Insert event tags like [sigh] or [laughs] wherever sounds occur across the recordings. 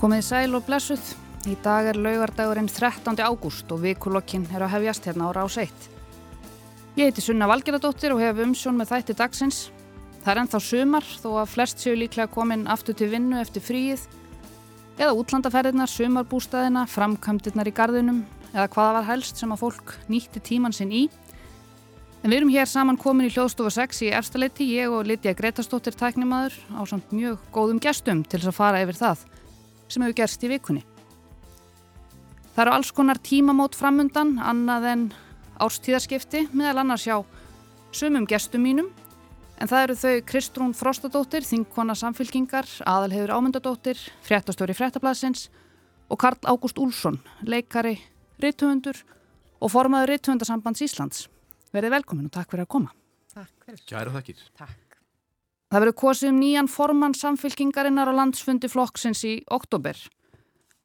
Komið sæl og blessuð. Í dag er laugardagurinn 13. ágúst og vikulokkin er að hefjast hérna á rás 1. Ég heiti Sunna Valgeradóttir og hef umsjón með þætti dagsins. Það er ennþá sumar þó að flest séu líklega komin aftur til vinnu eftir fríið eða útlandaferðirnar, sumarbústaðina, framkvæmdirnar í gardinum eða hvaða var helst sem að fólk nýtti tíman sinn í. En við erum hér saman komin í hljóðstofa 6 í efstaleiti, ég og Lidja Gretastóttir tæknimaður á samt mjög góðum gestum til þess að fara yfir það sem hefur gerst í vikunni. Það eru alls konar tímamót framundan, annað en árstíðaskipti, meðal annars hjá sumum gestum mínum, en það eru þau Kristrún Frostadóttir, þingkona samfylkingar, aðalhefur ámyndadóttir, fréttastjóri fréttablasins og Karl Ágúst Úlsson, leikari, rittuhundur og formaður rittuhundarsambands Íslands. Verðið velkomin og takk fyrir að koma. Takk fyrir. Kæra þakkir. Takk. Það verður kosið um nýjan formann samfylkingarinnar á landsfundi flokksins í oktober.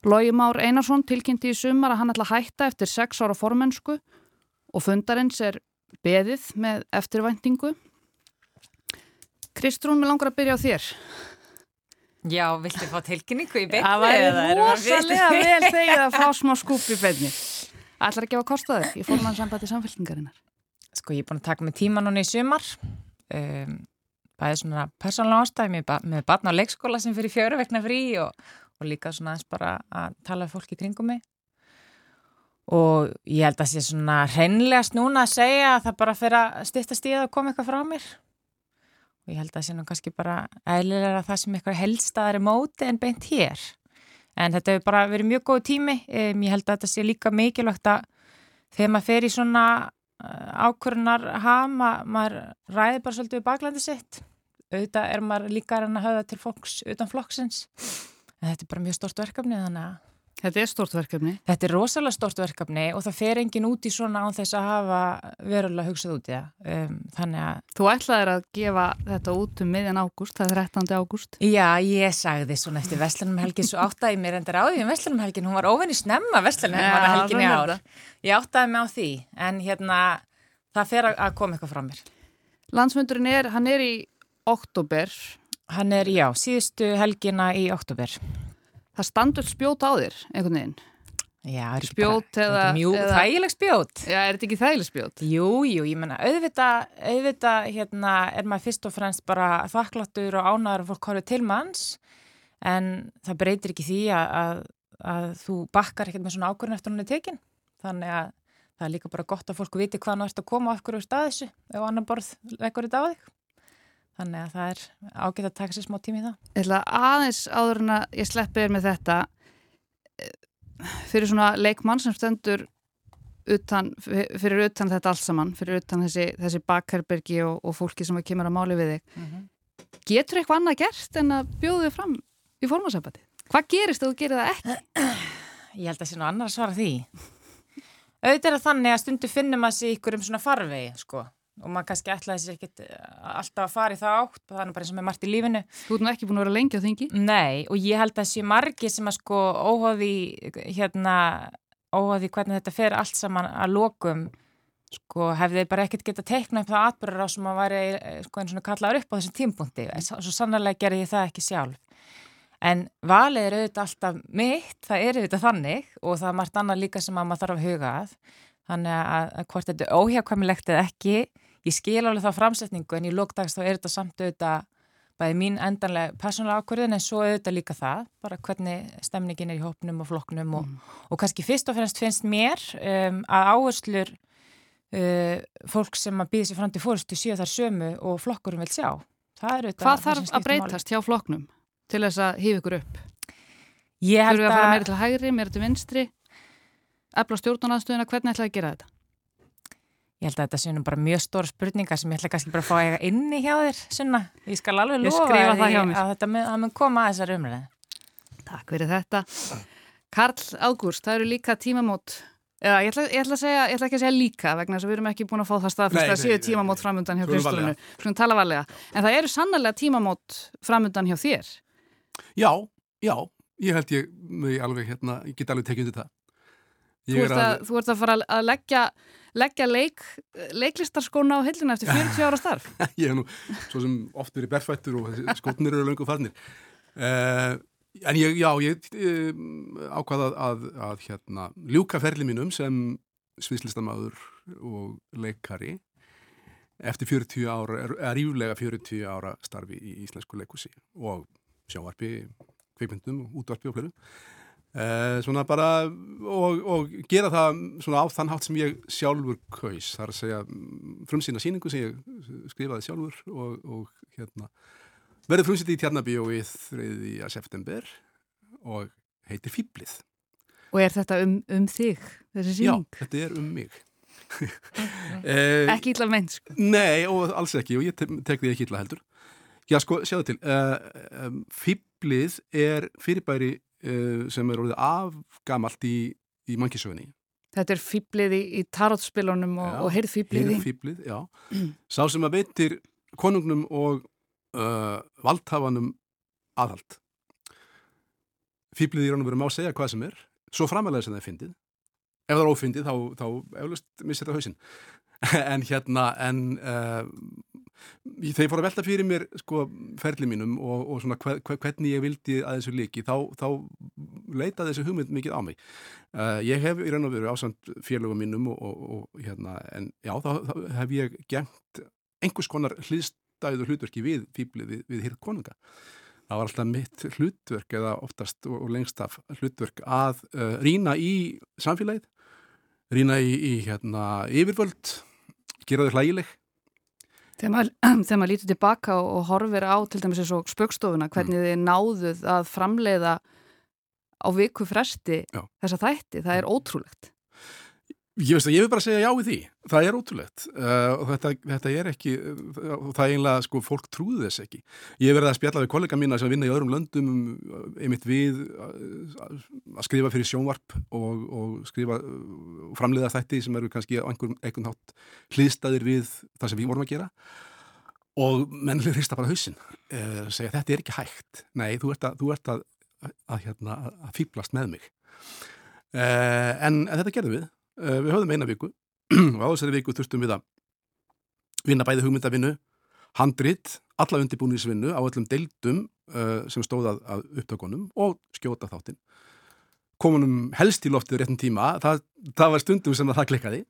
Lógi Már Einarsson tilkynnti í sumar að hann ætla að hætta eftir sex ára formensku og fundarins er beðið með eftirvæntingu. Kristrún, við langar að byrja á þér. Já, viltu fá tilkynningu í beinni? Það væri rosalega vel [laughs] þegið að fá smá skúp í beinni. Ætlar að gefa kostaður í formannsambandi samfylkingarinnar? Sko, ég er búin að taka mig tíma núna í sumar. Um, bæði svona persónlega ástæði með, með barn á leikskóla sem fyrir fjöru vekna frí og, og líka svona eins bara að tala fólki kringum mig. Og ég held að það sé svona hreinlegast núna að segja að það bara fyrir að styrta stíða og koma eitthvað frá mér. Og ég held að það sé nú kannski bara eðlilega það sem eitthvað helstaðar er móti en beint hér. En þetta hefur bara verið mjög góð tími. Um, ég held að þetta sé líka mikilvægt að þegar maður fer í svona ákvörunar hama, maður ræði bara svolítið við baklandi sitt. Auðvitað er maður líka að höfða til fólks utan flokksins. En þetta er bara mjög stort verkefni þannig að Þetta er stort verkefni. Þetta er rosalega stort verkefni og það fer engin út í svona án þess að hafa verulega hugsað út í það. Um, þannig að... Þú ætlaðir að gefa þetta út um miðjan ágúst, það er 13. ágúst. Já, ég sagði svona eftir Vestlunum helgin, svo áttaði mér endur á því um Vestlunum helgin, hún var óvinni snemma Vestlunum helgin í ár. Ég áttaði mig á því, en hérna það fer að koma eitthvað frá mér. Landsmyndurinn er, hann er í oktober. Hann er, já, síðustu helgina í oktober. Það standur spjót á þér, einhvern veginn. Já, spjót bara, eða... Mjög eða... þægileg spjót. Já, er þetta ekki þægileg spjót? Jú, jú, ég menna, auðvitað, auðvitað, hérna, er maður fyrst og fremst bara þakkláttur og ánæður fólk horfið til manns, en það breytir ekki því að, að, að þú bakkar ekkert með svona ákvörðin eftir hún er tekin. Þannig að það er líka bara gott að fólku viti hvað nú ert að koma á okkur úr staðissu ef annar borð vekkur þetta á þig. Þannig að það er ágætt að taka sér smá tími í það. Ég ætla aðeins áður en að ég sleppir með þetta fyrir svona leikmann sem stendur utan, fyrir utan þetta allt saman, fyrir utan þessi, þessi bakherbergi og, og fólki sem kemur að máli við þig. Mm -hmm. Getur eitthvað annað gert en að bjóðu þig fram í formasambandi? Hvað gerist þú gera það ekki? [clears throat] Ég held að það sé nú annar að svara því. Auðvitað er þannig að stundu finnum að sé ykkur um svona farvegi, sko og maður kannski ætlaði sér ekkert alltaf að fara í það átt og það er bara eins og með margt í lífinu. Þú ert nú ekki búin að vera lengi á þingi? Nei, og ég held að sé margi sem að sko óháði hérna, óháði hvernig þetta fer allt saman að lokum sko hefði bara ekkert gett að teikna upp það atbyrður á sem að væri sko eins og kallaður upp á þessum tímpunkti svo sannlega gerði ég það ekki sjálf. En valið er auðvitað alltaf mitt, það er auðvitað þannig og það er margt annað líka sem að maður þarf að huga að. Þannig að hvort þetta er óhjákvæmilegt eða ekki ég skil alveg þá framsetningu en í lókdags þá er þetta samt auðvitað bæði mín endanlega persónulega ákvörðin en svo auðvitað líka það, bara hvernig stemningin er í hópnum og flokknum og, Mm. og kannski fyrst og fremst finnst mér um, að áherslur uh, fólk sem að býða sér fram til fórstu séu þar sömu og flokkurum vil sjá. Hvað þarf að breytast hjá flokknum til þess að hýfa ykkur upp? Held við að fara meira til hægri, meira til vinstri efla stjórnarnaðstöðuna, hvernig ætlaði að gera þetta? Ég held að þetta sé nú bara mjög stóra spurningar sem ég ætla kannski bara að fá eiga inni hjá þér, Sunna. Ég skal alveg Ég lofa skrifa að það hjá ég- mér. að þetta mun, að mun koma að þessar umræði. Takk fyrir þetta. Karl Ágúst, það eru líka tímamót eða ég ætla, ég ætla að segja, ég ætla ekki að segja líka vegna þess að við erum ekki búin að fá það staðfyrst að séu tímamót nei. framundan hjá varlega. Skulum tala varlega. En það eru sannlega tímamót framundan hjá þér. Já, já, ég held ég, ég alveg hérna, ég get alveg tekið undir það. Þú ert, að, þú ert að fara að leggja, leggja leik, leiklistarskóna á hillina eftir 40 ára starf. [laughs] ég hef nú svo sem oft verið berfættur og þessi skotnir eru löngu farnir. Uh, En ég, já, ég um, ákvaða að, að, að hérna, ljúka ferli mínum sem sviðslistamæður og leikari eftir 40 ára, er ríflega 40 ára starfi í íslensku leikúsi og sjávarpi, kveikmyndum, útvarpi og fleru. Eh, svona bara, og, og gera það svona á þann hátt sem ég sjálfur kaus, það er að segja frumsýna síningu sem ég skrifaði sjálfur og, og hérna verður frumsýtti í Tjarnabíóið 3. september og heitir Fýblið. Og er þetta um, um þig, þessi síning? Já, þetta er um mig. [laughs] eh, ekki illa menns. Sko. Nei, og alls ekki, og ég te tek því ekki illa heldur. Já, sko, sjáðu til, uh, um, Fýblið er fyrirbæri sem er orðið afgamalt í, í mannkísögunni. Þetta er Fýblið í, tarotspilunum og, og heyrð Fýblið í? Heyrð Fýblið, já. Sá sem að veitir konungnum og uh, valdhafanum aðhald. Fýblið í raunum verið má segja hvað sem er, svo framalega sem það er fyndið. Ef það er ófyndið þá, þá eflust missir það hausinn. [laughs] en hérna, en uh, þegar ég fór að velta fyrir mér sko ferli mínum og, og svona hver, hvernig ég vildi að þessu líki, þá, þá leitaði þessu hugmynd mikið á mig. Uh, ég hef í raun og veru ásand félögum mínum og, og, og hérna, en já, þá, þá hef ég gengt einhvers konar hlýðstæðu hlutverki við fýblið við, við hýrð konunga. Það var alltaf mitt hlutverk eða oftast og lengst af hlutverk að uh, rýna í samfélagið, rýna í, í hérna, yfirvöld, gera þau hlægileg. Þegar maður, [clears throat] þegar maður lítur tilbaka og, og horfir á til dæmis eins og spökstofuna, hvernig mm. þið náðuð að framleiða á viku fresti já. þessa þætti, það er ótrúlegt. Ég veist að ég vil bara segja já í því, það er ótrúlegt. Uh, og þetta, þetta er ekki, uh, það er einlega, sko, fólk trúðu þess ekki. Ég verið að spjalla við kollega mína sem vinna í öðrum löndum uh, einmitt við uh, að skrifa fyrir sjónvarp og, og skrifa og framleiða þætti sem eru kannski einhvern, einhvern hátt hlýðstæðir við það sem við vorum að gera. Og mennlega hrista bara hausin, uh, segja þetta er ekki hægt, nei, þú ert að, þú ert að, að, að, hérna, fýblast með mig. En, en þetta gerðum við við höfðum eina viku og [clears throat] á þessari viku þurftum við að vinna bæði hugmyndavinnu, handrit, alla undirbúnisvinnu á öllum deildum uh, sem stóðað að upptökunum og skjóta þáttinn. Komunum helst í loftið réttin tíma, það, það var stundum sem það klikkaði.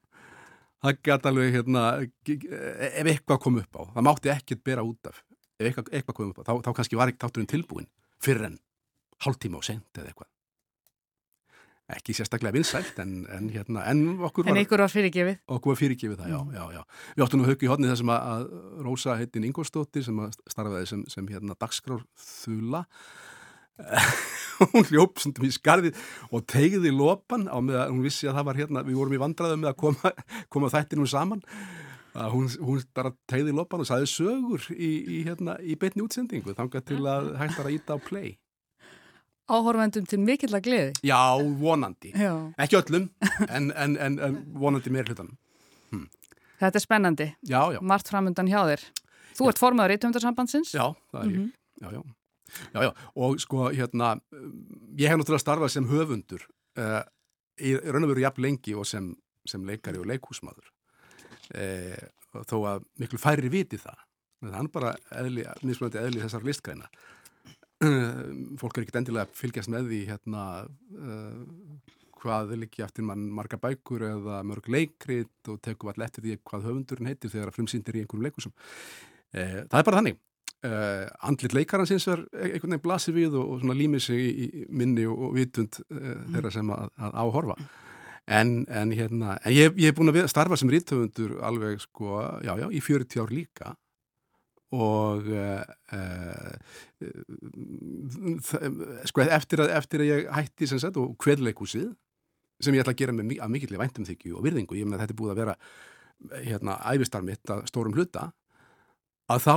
Það gæti alveg, hérna, ef eitthvað kom upp á, það mátti ekkert bera út af, ef eitthvað, eitthvað kom upp á, þá, þá kannski var ekki þátturinn tilbúin fyrir en hálf tíma og sent eða eitthvað ekki sérstaklega vinsælt en, en, hérna, en okkur var, en var fyrirgefið. Okkur var fyrirgefið það, já, mm. já, já. Við áttum að hugga í hodni þessum að, að Rósa heitin Ingolstóttir sem starfaði sem, sem hérna dagskrár þula [laughs] hún hljóp í skarðið og tegði lopan á með að hún vissi að það var hérna við vorum í vandraðu með að koma, [laughs] koma þættinum saman að hún, hún bara tegði lopan og saði sögur í, í, hérna, í betni útsendingu þangað til að hægt að íta á play áhorfendum til mikill að gleði. Já, vonandi. Já. Ekki öllum, en, en, en, en vonandi meir hlutanum. Hm. Þetta er spennandi. Já, já. Margt framöndan hjá þér. Þú já. ert formadur í tömndarsambandsins. Já, það er mm -hmm. ég. Mhm. Já, já. Já, já. Og sko, hérna, ég hef náttúrulega starfað sem höfundur uh, í raun og veru jafn lengi og sem, sem leikari og leikhúsmaður. Uh, þó að miklu færri viti það. Það er bara eðli, nýsmöndi eðli þessar listgræna. [clears throat] fólk er ekkert endilega að fylgjast með því hérna uh, hvað vil ekki eftir mann marga bækur eða mörg leikrit og tekum allir eftir því hvað höfundurinn heitir þegar að frumsýndir í einhverjum leikusum uh, það er bara þannig. Uh, andlit leikaransins er einhvern veginn blasir við og, og límið sig í, í minni og, og vitund mm. þeirra sem að, að áhorfa. En, en hérna en ég hef búin að starfa sem ríthöfundur alveg sko, já já, í 40 ár líka og uh, uh, sko eftir að, eftir að ég hætti sem sagt og kveðleikúsið sem ég ætla að gera með að mikilvæg væntum þykju og virðingu, ég að þetta er búið að vera hérna æfistar mitt að stórum hluta að þá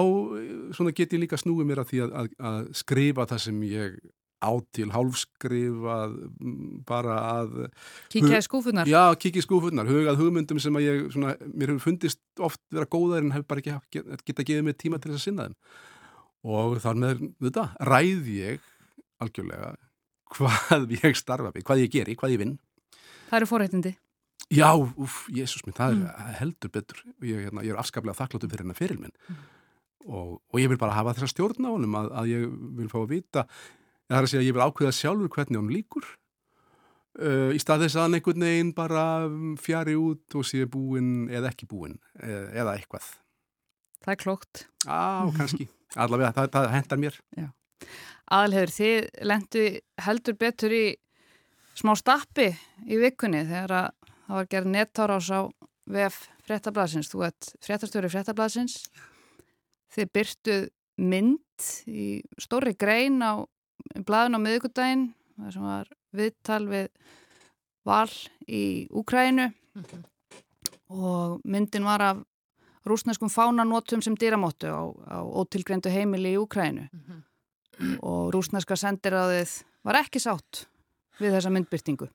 svona get ég líka snúið mér að því að, að, að skrifa það sem ég átil, hálfskrifað bara að Kikið skúfunar? Já, kikið skúfunar, hugað hugmyndum sem að ég, svona, mér hefur fundist oft vera góðar en hef bara ekki geta gefið mig tíma til þess að sinna þeim og þar með þetta ræði ég algjörlega hvað [laughs] ég starfa við, hvað ég geri, hvað ég vinn Það eru forrættindi Já, uff, jésús minn, það mm. er heldur betur ég, hérna, ég er afskaplega þakkláttu fyrir hennar fyrir minn mm. og, og ég vil bara hafa þessa stjórn á honum að, að ég vil fá að vita Það er að segja að ég vil ákveða sjálfur hvernig hún líkur uh, í stað þess að hann einhvern veginn bara fjari út og sé búinn eða ekki búinn eða, eða eitthvað. Það er klókt. Á, kannski. Allavega, það, það hendar mér. Aðalhefur, þið lendu heldur betur í smá stappi í vikunni þegar að það var gerð nettárás á VF fréttablasins. Þú ert fréttastöru fréttablasins. Þið byrtuð mynd í stóri grein á blaðun á miðugudaginn þar sem var viðtal við val í Úkrænu og myndin var af rúsneskum fánanótum sem dýramóttu á, á ótilgrendu heimili í Úkrænu og rúsneska sendiráðið var ekki sátt við þessa myndbyrtingu.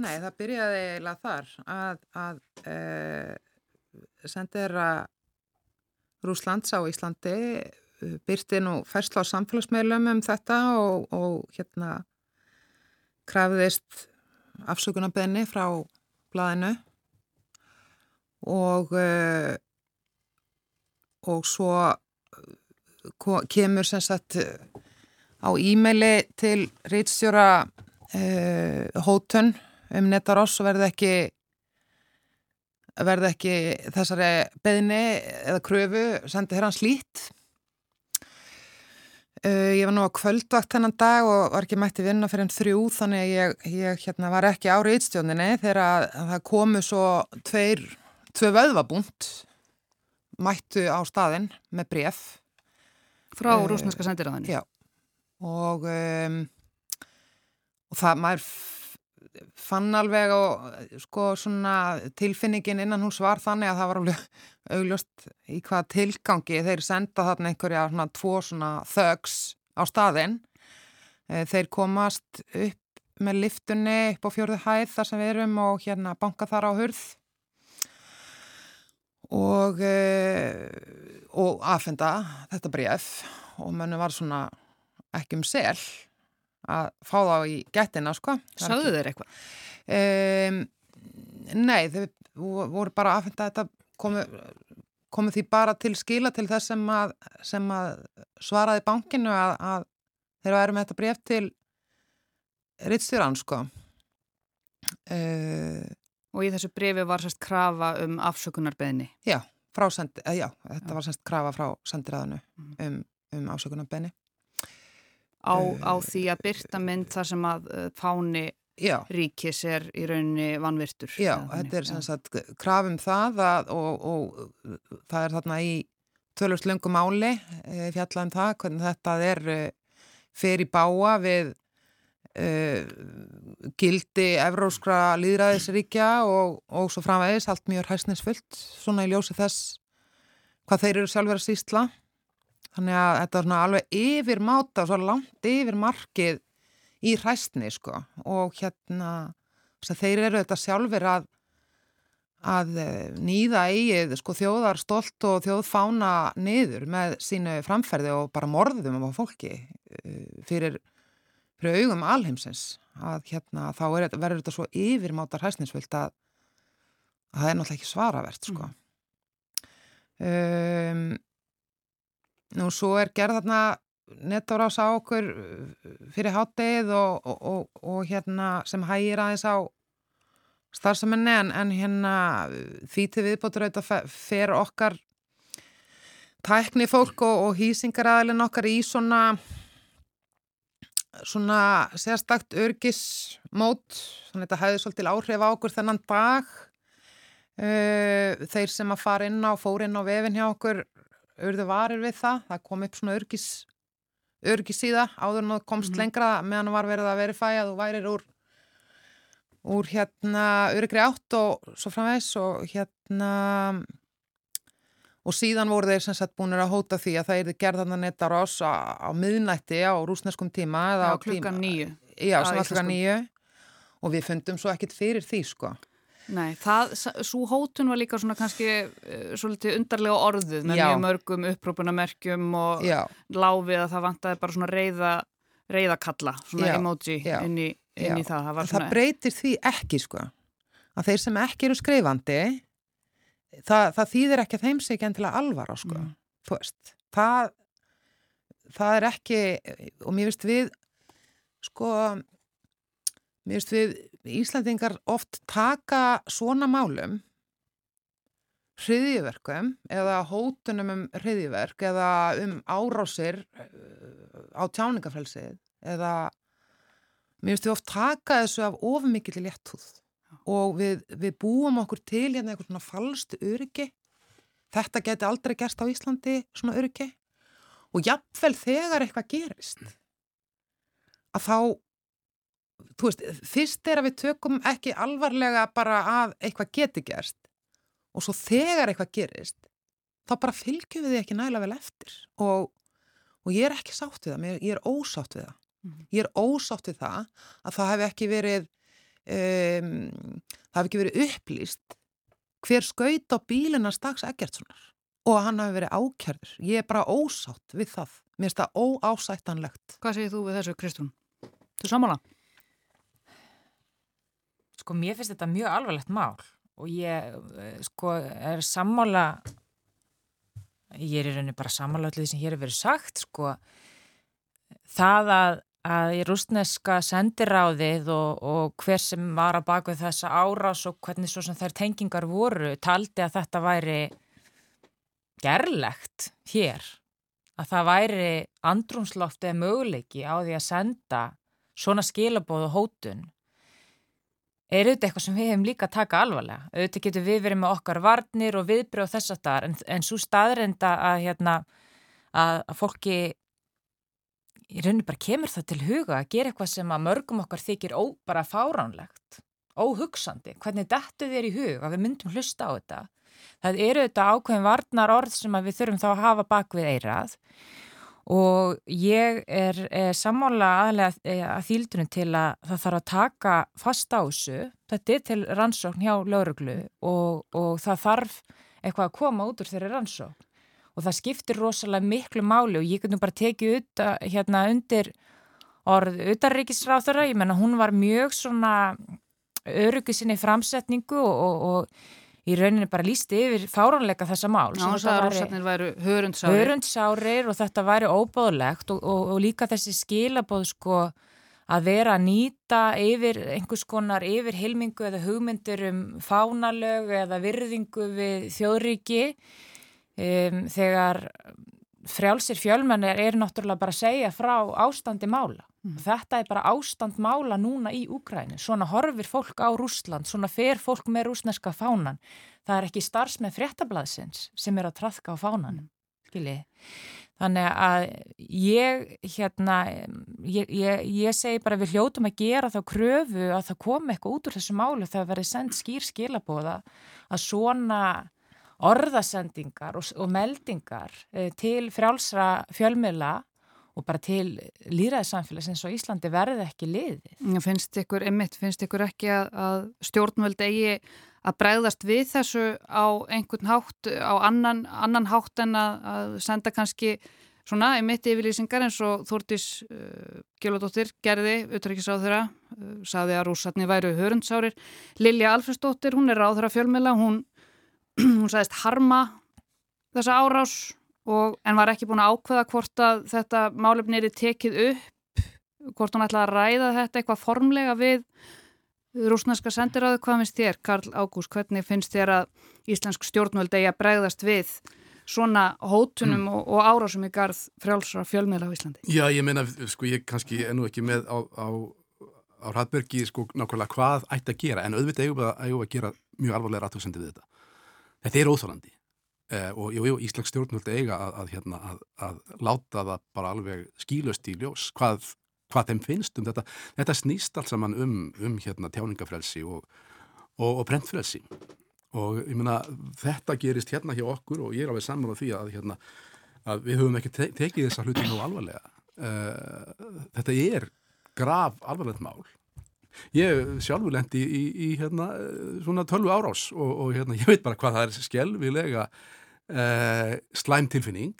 Nei, það byrjaði eiginlega þar að, að e, sendir að Rúslands á Íslandi byrti nú færsla á samfélagsmeilum um þetta og, og hérna krafðist afsökunarbenni frá blaðinu. Og uh, og svo kemur sem sagt á e-maili til rítstjóra uh, hótun um netaross og verði ekki verði ekki þessari beðni eða kröfu sendi hér hans lít Uh, ég var nú á kvöldvakt þennan dag og var ekki mætti vinna fyrir enn þrjú þannig að ég, ég hérna, var ekki ári í ytstjóninni þegar það komu svo tveir, tvei vöðvabúnt mættu á staðinn með bref Frá uh, rúsneska sendiráðinni? Já og, um, og það maður fann alveg og sko svona tilfinningin innan hún svar þannig að það var alveg augljóst í hvað tilgangi þeir senda þarna einhverja svona tvo svona þögs á staðinn þeir komast upp með liftunni upp á fjörðu hæð þar sem við erum og hérna banka þar á hurð og og aðfenda þetta bref og mönnu var svona ekki um sel að fá þá í gettina sko. Sáðu þeir eitthvað? Um, nei, þeir voru bara aðfenda þetta komið komi því bara til skila til þess sem að, sem að svaraði bankinu að, að þeir eru með þetta bref til rittstjóran sko. Uh, Og í þessu brefi var sérst krafa um afsökunarbeðni? Já, sendi, uh, já þetta já. var sérst krafa frá sendiræðinu mm. um, um afsökunarbeðni. Á, á því að byrta mynd þar sem að fáni Já. ríkis er í rauninni vanvirtur. Já, þetta er sem sagt krafum það að, og, og það er þarna í tölvist löngum áli e, fjallaðum það, hvernig þetta er e, fer í báa við e, gildi evróskra líðræðisríkja og, og svo framvegis allt mjög hæsnisfullt svona í ljósi þess hvað þeir eru sjálfur að sístla Þannig að þetta er svona alveg yfir máta og svo langt yfir markið í hræstni sko. Og hérna þeir eru þetta sjálfur að, að eh, nýða eigið sko þjóðar stolt og þjóðfána niður með sínu framferði og bara morðum á fólki eh, fyrir, fyrir augum alheimsins. Að hérna þá er, verður þetta svo yfir máta hræstnisvilt að, að það er náttúrulega ekki svaravert sko. Um, Nú svo er gerð þarna netárás á okkur uh, fyrir háttegið og, og, og, og hérna sem hægir aðeins á starfsamenni en, en hérna því til viðbótur auðvitað fer okkar tækni fólk og hýsingar aðalinn okkar í svona svona sérstakt örgismót þannig að þetta hæði svolítil áhrif á okkur þennan dag. Uh, þeir sem að fara inn á fór inn á vefin hjá okkur auðvitað varir við það, það kom upp svona örgis, örgis síða áður en það komst mm -hmm. lengra meðan það var verið að verifæja þú værir úr úr hérna örgri átt og svo framvegs og hérna og síðan voru þeir sem sagt búinir að hóta því að það er gerðan netta rás á, á miðnætti á rúsneskum tíma nýju Já, var klukkan nýju og við fundum svo ekkit fyrir því sko Nei, það, svo hótun var líka svona kannski uh, svolítið undarlega orðuð með Já. mjög mörgum upprópunamerkjum og Já. láfið að það vantaði bara svona reyða, reyðakalla, svona Já. emoji inn í, inn í það. Það, það svona... breytir því ekki sko, að þeir sem ekki eru skrifandi, það, það þýðir ekki að þeim ekki endilega alvara sko, mm. þú veist, það, það er ekki, og mér finnst við Sko, mér finnst við Íslandingar oft taka svona málum hriðiverkum eða hótunum um hriðiverk eða um árásir uh, á tjáningafrelsið eða mér finnst við oft taka þessu af ofmikill léttúð. Og við, við búum okkur til hérna eitthvað svona falst öryggi. Þetta geti aldrei gerst á Íslandi svona öryggi. Og jafnvel þegar eitthvað gerist að þá þú veist, fyrst er að við tökum ekki alvarlega bara að eitthvað geti gerst og svo þegar eitthvað gerist þá bara fylgjum við því ekki næla vel eftir og, og ég er ekki sátt við það, ég er ósátt við það mm. ég er ósátt við það að það hef ekki verið um, það hef ekki verið upplýst hver skaut á bílina stags Eggertssonar og hann hafi verið ákjörður ég er bara ósátt við það mér finnst það óásættanlegt Hvað segir þú við þessu Kristún? Þú samála? Sko mér finnst þetta mjög alvarlegt mál og ég eh, sko er sammála ég er í rauninni bara sammála allir því sem hér er verið sagt sko. Það að, að í rústneska sendiráðið og, og hver sem var að baka þessa árás og hvernig svo sem þær tengingar voru taldi að þetta væri gerlegt hér að það væri andrumsloftið möguleiki á því að senda svona skilabóðu hótun er auðvitað eitthvað sem við hefum líka að taka alvarlega. Auðvitað getur við verið með okkar varnir og viðbröð þess að það, en, en svo staðrenda að, hérna, að, að fólki í rauninu bara kemur það til huga að gera eitthvað sem að mörgum okkar þykir ó, bara fáránlegt, óhugsandi. Hvernig dettu þér í hug að við myndum hlusta á þetta? Það eru auðvitað ákveðin varnar orð sem við þurfum þá að hafa bak við eirað og ég er, er sammála aðlega eh, að þýldunum til að það þarf að taka fast á þessu, þetta er til rannsókn hjá lauruglu og, og það þarf eitthvað að koma út úr þeirri rannsókn. Og það skiptir rosalega miklu máli og ég get nú bara tekið ut hérna undir orð utarrikisráþara, ég menna hún var mjög svona öryggisinni framsetningu og, og í rauninni bara lísti yfir fáránleika þessa mál. Já, það að rússarnir væru hörundsárir. Hörundsárir og þetta væri óbóðlegt og, og, og líka þessi skilabóð sko að vera að nýta yfir einhvers konar yfir hilmingu eða hugmyndir um fánalög eða virðingu við þjóðríki um, þegar frjálsir fjölmennir er náttúrulega bara að segja frá ástandi mála. Mm. Þetta er bara ástand mála núna í Úkræni. Svona horfir fólk á Rúsland, svona fer fólk með rúsneska fánan. Það er ekki starfs með fréttablaðsins sem er að trafka á fánanum, skiljið. Þannig að ég, hérna, ég, ég, ég segi bara við hljótum að gera þá kröfu að það komi eitthvað út úr þessu málu þegar verið sendt skýr skilabóða að svona orðasendingar og, og meldingar eh, til frjálsra fjölmila og bara til líraðsamfélags eins og Íslandi verði ekki liði. Finnst ykkur, einmitt, finnst ykkur ekki að, að stjórnvöld eigi að bregðast við þessu á einhvern hátt, á annan, annan hátt en að, að senda kannski svona einmitt yfirlýsingar eins og Þórtís uh, Gjöludóttir gerði, auðvitaðrikkis á þeirra, uh, saði að rúsatni væru hörundsárir. Lilja Alfredsdóttir, hún er á þeirra fjölmela, hún, hún sagðist harma þessa árás og, en var ekki búin að ákveða hvort að þetta málefni er tekið upp, hvort hún ætlaði að ræða þetta eitthvað formlega við rúsneska sendiráðu. Hvað finnst þér, Karl Ágúst, hvernig finnst þér að íslensk stjórnvöld eigi að bregðast við svona hótunum mm. og, og árásum í garð frjálsra fjölmiðla á Íslandi? Já, ég meina, sko, ég kannski ennú ekki með á, á, á Radbergi, sko, nákvæmlega hvað ætti að gera, en auðvitað eigum við að, að gera mjög alvarlega rættusendi við þetta. Þetta er óþálandi eh, og jú, jú, Íslands stjórnvöld eiga að, að, hérna, að, að láta það bara alveg skýlust í ljós hvað, hvað þeim finnst um þetta. Þetta snýst allt saman um, um hérna, tjáningafrelsi og, og, og brentfrelsi og ég meina þetta gerist hérna hjá okkur og ég er alveg saman á því að, hérna, við höfum ekki te tekið þessa hluti nú alvarlega. Uh, þetta er grav alvarlegt mál ég sjálfur lendi í, í, í hérna, svona tölvu árás og, og hérna, [laughs] ég veit bara hvað það er skjálfilega uh, slæm tilfinning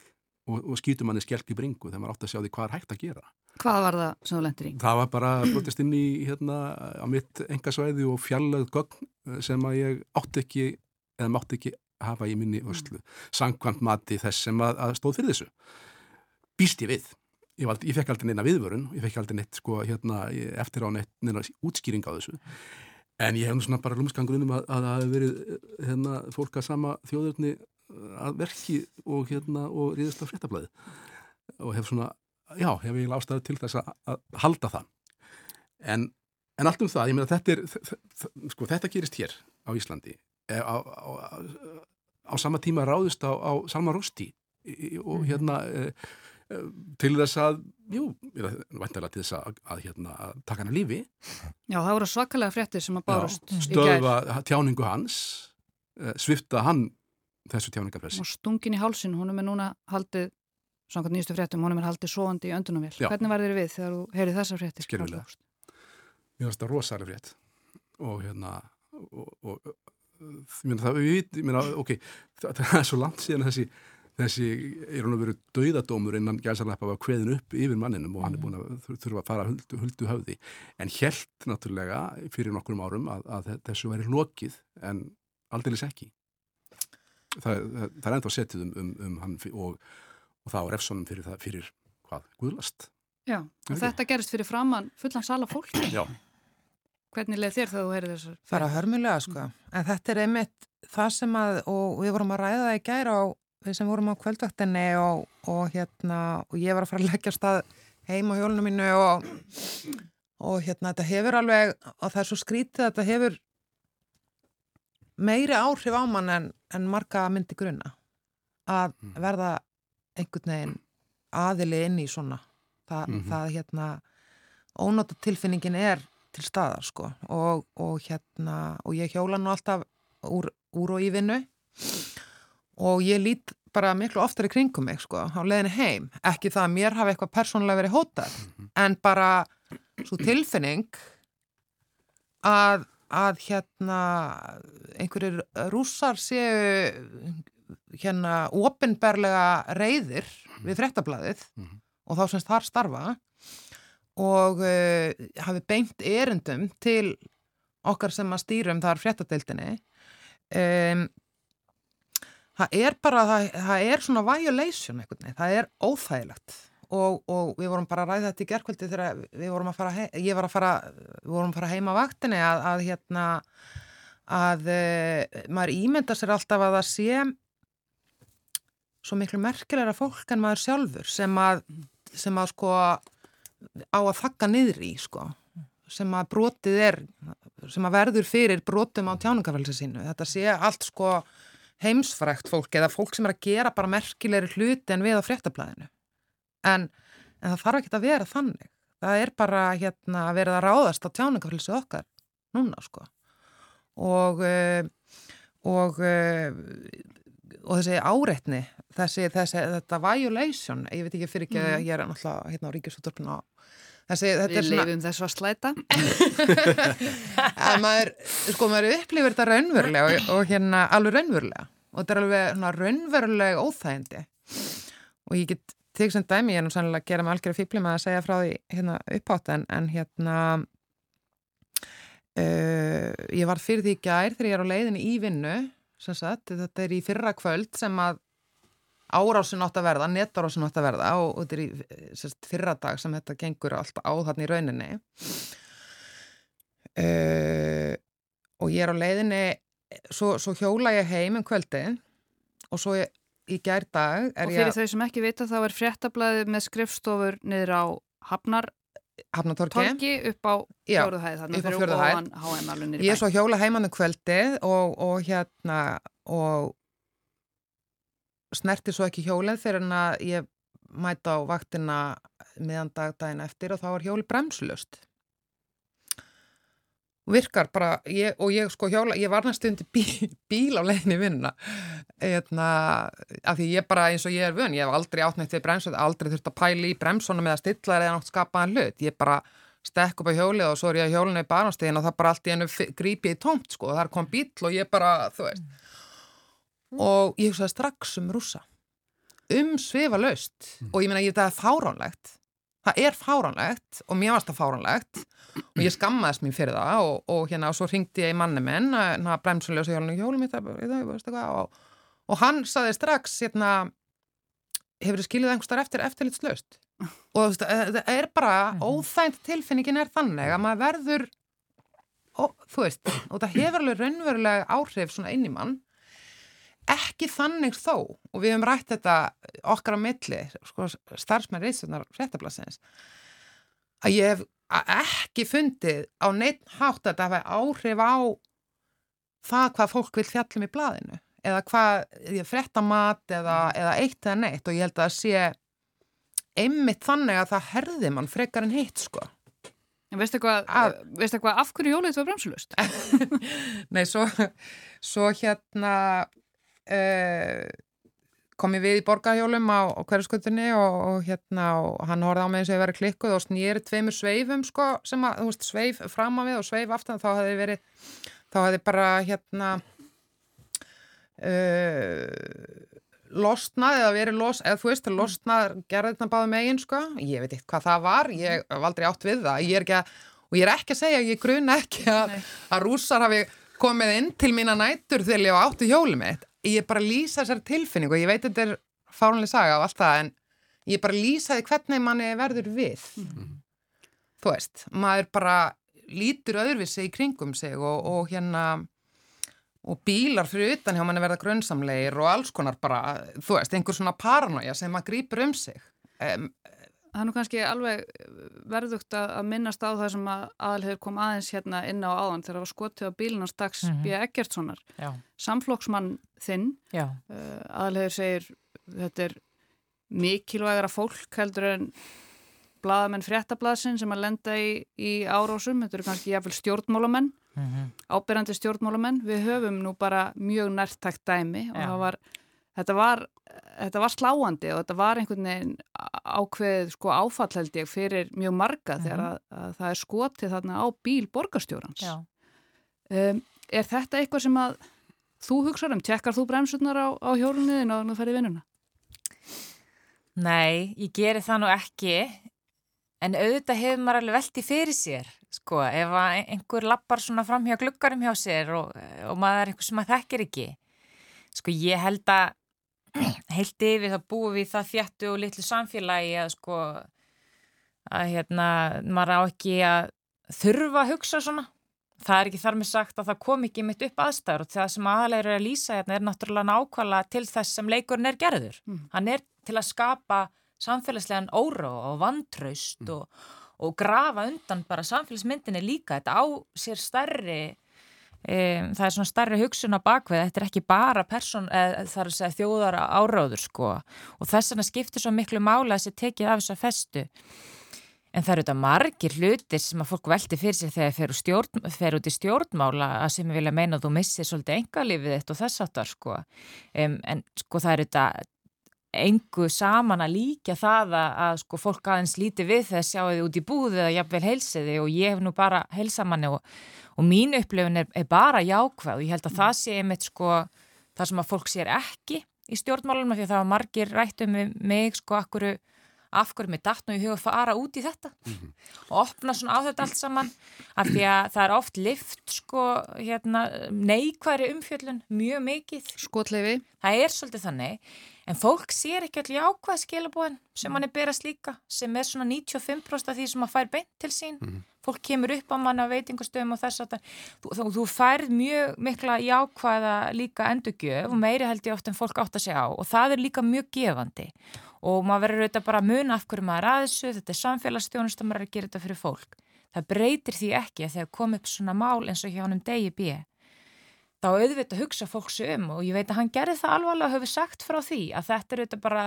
og, og skýtur manni skjálk í bringu þegar maður átt að sjá því hvað er hægt að gera. Hvað var það sem þú lendir í? Það var bara brotist inn í hérna á mitt engasvæði og fjallað gögn sem að ég átt ekki eða mátt ekki hafa í minni vörslu. Mm. Sankvæmt mati þess sem að, að stóð fyrir þessu. Býst ég við. Ég, valdi, ég fekk aldrei neina viðvörun, ég fekk aldrei neitt sko, hérna, eftir á neitt neina útskýring á þessu. En ég hef nú svona bara lúmskangur um að það hefur verið hérna, fólk að sama þjóðurni að verki og, hérna, og ríðast á fréttablaði og hef svona, já, hef ég ástæðu til þess að, að halda það. En, en allt um það, ég meina þetta er, sko þetta gerist hér á Íslandi. Eh, á, á, á, á sama tíma ráðist á Salman Rushdie og mhm. hérna e, til þess að, jú, vantilega til þess að, að, hérna, að taka hann að lífi. Já, það voru svakalega fréttir sem að bárast Já, stöða tjáningu hans, eh, svifta hann þessu tjáningarpressi. Og stungin í hálsin, hún er núna haldið, samkvæmt nýjastu fréttum, hún er haldið svoandi í öndunumvél. Hvernig var þeir við þegar þú heyrið þessar fréttir? Skiljulega. Mér finnst það rosalega frétt og hérna, og, og, ég meina það, við meina, ok, það, það er svo langt síðan þessi þessi er hann að vera dauðadómur innan gæðsarlepa var kveðin upp yfir manninum og hann er búin að þurfa að fara huldu, huldu höfði. En helt náttúrulega fyrir nokkurum árum að, að þessu væri lokið en aldeilis ekki. Það, það, það er ennþá setið um, um, um hann og, og það á refsonum fyrir fyrir hvað, guðlast? Já, og okay. þetta gerist fyrir framann fullan sala fólk Já. Hvernig leð þér þegar þú heyrið þessar? Það er að hörmulega sko, en þetta er einmitt það sem að, og við vorum að ræða það í gæra á við sem vorum á kvöldvaktinni og, og hérna og ég var að fara að leggja stað heim á hjólunum mínu og, og hérna þetta hefur alveg og það er svo skrítið að þetta hefur meiri áhrif á mann en, en marga myndi grunna að mm. verða einhvern veginn aðili inn í svona Þa, mm -hmm. það hérna ónóta tilfinningin er til staðar sko og, og hérna og ég hjóla nú alltaf úr, úr og í vinnu og ég lít bara miklu oftar í kringum mig sko á leðinu heim, ekki það að mér hafi eitthvað persónulega verið hótað mm -hmm. en bara svo tilfinning að, að hérna einhverjir rússar séu hérna ofinberlega reyðir við frettablaðið mm -hmm. og þá semst þar starfa og uh, hafi beint erendum til okkar sem að stýrum þar frettadeildinni um það er bara, það, það er svona violation eitthvað, það er óþægilegt. Og, og við vorum bara að ræða þetta í gerðkvöldi þegar við vorum að fara heim, ég var að fara, við vorum að fara heima vaktinni að, að hérna að e, maður ímynda sér alltaf að það sé svo miklu merkilegra fólk en maður sjálfur sem að, sem að sko á að þakka niður í sko. Sem að brotið er sem að verður fyrir brotum á tjáningafælse sínu. Þetta sé allt sko heimsfrækt fólk eða fólk sem er að gera bara merkilegri hluti en við á fréttablaðinu. En, en það þarf ekki að vera þannig. Það er bara hérna að vera að ráðast á tjáningafélsi okkar núna sko. Og eh, og eh, og þessi áreitni þessi, þessi, þetta violation ég veit ekki fyrir ekki að mm. ég er náttúrulega hérna á Ríkisúttorpuna Þessi, Við svona... lifum þessu að slæta. Maður, sko maður upplifir þetta raunverulega og, og hérna alveg raunverulega. Og þetta er alveg svona raunverulega óþægindi. Og ég get til sem dæmi, ég er nú sannlega að gera með algjörðu fýbli með að segja frá því hérna uppátt en, en hérna uh, ég var fyrir því gær þegar ég er á leiðinu í vinnu sagt, þetta er í fyrra kvöld sem að árásin átt að verða, netárásin átt að verða og, og þetta er í sérst, fyrra dag sem þetta gengur alltaf á þarna í rauninni. Uh, og ég er á leiðinni svo, svo hjóla ég heim um kvöldi og svo ég, í gær dag og fyrir ég, þau sem ekki vita þá er fréttablaði með skrifstofur niður á Hafnar Hafnatorki upp á fjóruðhæð þannig fyrir ofan HM Ég er svo hjóla heimannu um kvöldi og, og hérna og snerti svo ekki hjólið fyrir en að ég mæta á vaktina miðan dagdægin eftir og þá var hjóli bremslust virkar bara ég, og ég sko hjóla, ég var næstu undir bí, [laughs] bíl á leginni vinna Eðna, af því ég bara eins og ég er vun ég hef aldrei átnægt við bremsun aldrei þurft að pæli í bremsunum eða stilla eða nátt skapaðan hlut, ég bara stekk upp á hjólið og svo er ég að hjólinu í barnastegin og það bara allt í enu grípi í tómt sko, það er kom bíl og ég bara, þú veist. Og ég hugsaði strax um rúsa um svifa laust mm. og ég meina ég það er fáránlegt. Það er fáránlegt og mér varst það fáránlegt. Og ég skammaðist mér fyrir það og, og hérna og svo ringdi ég í manni minn hérna bremsunlega og hjólum mitt og, og hann saði strax hérna hefur þið skiljuð einhverstar eftir eftirlitslaust? [laughs] Og þú veist, eh, það er bara Mhm. óþænt tilfinningin er þannig að maður verður ó, þú veist, og það hefur alveg raunverulega áhrif svona inn í mann ekki þannig þó og við hefum rætt þetta okkar á milli sko, starfsmenn reysunar fréttablasins að ég hef ekki fundið á neitt hátt að þetta hafa áhrif á það hvað fólk vil fjallum í blaðinu eða hvað, ég fréttamat eða, eða eitt eða neitt og ég held að það sé einmitt þannig að það herði mann frekar en hitt sko En veistu eitthvað, Að- veistu eitthvað af hverju jólið þetta var bremsulust? [laughs] Nei, svo, svo hérna uh, kom ég við í borgarhjólum á, á hverjaskutunni og, og hérna og hann horfði á mig eins og ég verið klikkuð og snýri tveimur sveifum sko sem að, þú veist, sveif fram á við og sveif aftan þá hefði verið, þá hefði bara hérna uh, losnað eða verið los, eða þú veist, losnað gerði þetta báðum megin sko, ég veit eitthvað hvað það var, ég hef aldrei átt við það, ég er ekki að og ég er ekki að segja, ég gruna ekki að, að rússar hafi komið inn til mína nætur þegar ég var áttu hjóli mitt ég bara lýsa þessar tilfinningu ég veit þetta er fárunlega saga og allt það en ég bara að lýsa því hvernig manni verður við. Þú veist, maður bara lítur öðruvísi í kringum sig og, og hérna og bílar fyrir utan hjá manni verða grunnsamlegir og alls konar bara, þú veist, einhver svona paranoia sem maður grýpur um sig. Um, Það er nú kannski alveg verðugt að minnast á það sem að aðalhefur kom aðeins hérna inn á áðan þegar það var skotið á bílinans dags Mhm. B. Eggertssonar. Já, Samflokksmann þinn, uh, aðalhefur segir þetta er mikilvægara fólk heldur en blaðamenn fréttablaðsinn sem að lenda í, í árásum, þetta eru kannski jáfnvel stjórnmálamenn, mhm, ábyrjandi stjórnmálamenn. Við höfum nú bara mjög nærtækt dæmi og Já. það var, þetta var þetta var sláandi og þetta var einhvern veginn ákveðið sko áfall held ég fyrir mjög marga þegar að, að það er skotið þarna á bíl borgarstjórans. Um, er þetta eitthvað sem að þú hugsaður um? Tjekkar þú bremsurnar á, á hjólunniðin og þú ferði vinnuna? Nei, ég geri það nú ekki en auðvitað hefur maður alveg velti fyrir sér sko, ef einhver lappar svona fram hjá gluggarum hjá sér og, og maður er einhver sem maður þekkir ekki sko, ég held að heilt yfir þá búum við það þjættu og litlu samfélagi að sko að hérna, maður á ekki að þurfa að hugsa svona það er ekki þar með sagt að það kom ekki mitt upp aðstæður og það sem aðalega er að lýsa hérna er náttúrulega nákvæmlega til þess sem leikurinn er gerður. Mm. Hann er til að skapa samfélagslegan óró og vantraust og, og grafa undan bara samfélagsmyndinni líka. Þetta á sér stærri, um, það er svona stærri hugsun á bakveð, þetta er ekki bara person, er að segja þjóðara áráður sko og þess vegna skiptir svo miklu mála að þessi tekið af þessa festu. En það eru þetta margir hlutir sem að fólk velti fyrir sig þegar þeir stjórn, út í stjórnmála að sem vilja meina að þú missir svolítið engalífið þitt og þess áttar sko. Um, en sko það eru þetta engu saman að líka það að, að sko fólk aðeins líti við þegar sjáu þið út í búðu eða jafnvel heilsiði og ég hef nú bara heilsamanni og, og mín upplifin er, er bara jákvæð og ég held að það sé einmitt sko það sem að fólk sér ekki í stjórnmálunum af því að það var margir rætt um mig sko akkuru af hverju mér datt nú í huga að fara út í þetta og opna svona á þetta allt saman. Af því að það er oft lift sko hérna neikværi umfjöllun mjög mikið. Skotleifi. það er svolítið þannig en fólk sér ekki allir ákvað skilabóðin sem hann er berast líka sem er svona 95% af því sem að fær beint til sín fólk kemur upp á manna veitingustöðum og þess að þú, þú, þú færð mjög mikla jákvæða líka endugjöf og meiri held ég oft en fólk átt að segja á og það er líka mjög gefandi og maður verður auðvitað bara að muna af hverju maður að þessu, þetta er samfélagsstjónust að maður er að gera þetta fyrir fólk. Það breytir því ekki að þegar kom upp svona mál eins og hjá hann um degi bíi þá auðvitað hugsa fólk sig um og ég veit að hann gerði það alvarlega og hefur sagt frá því að þetta er auðvitað bara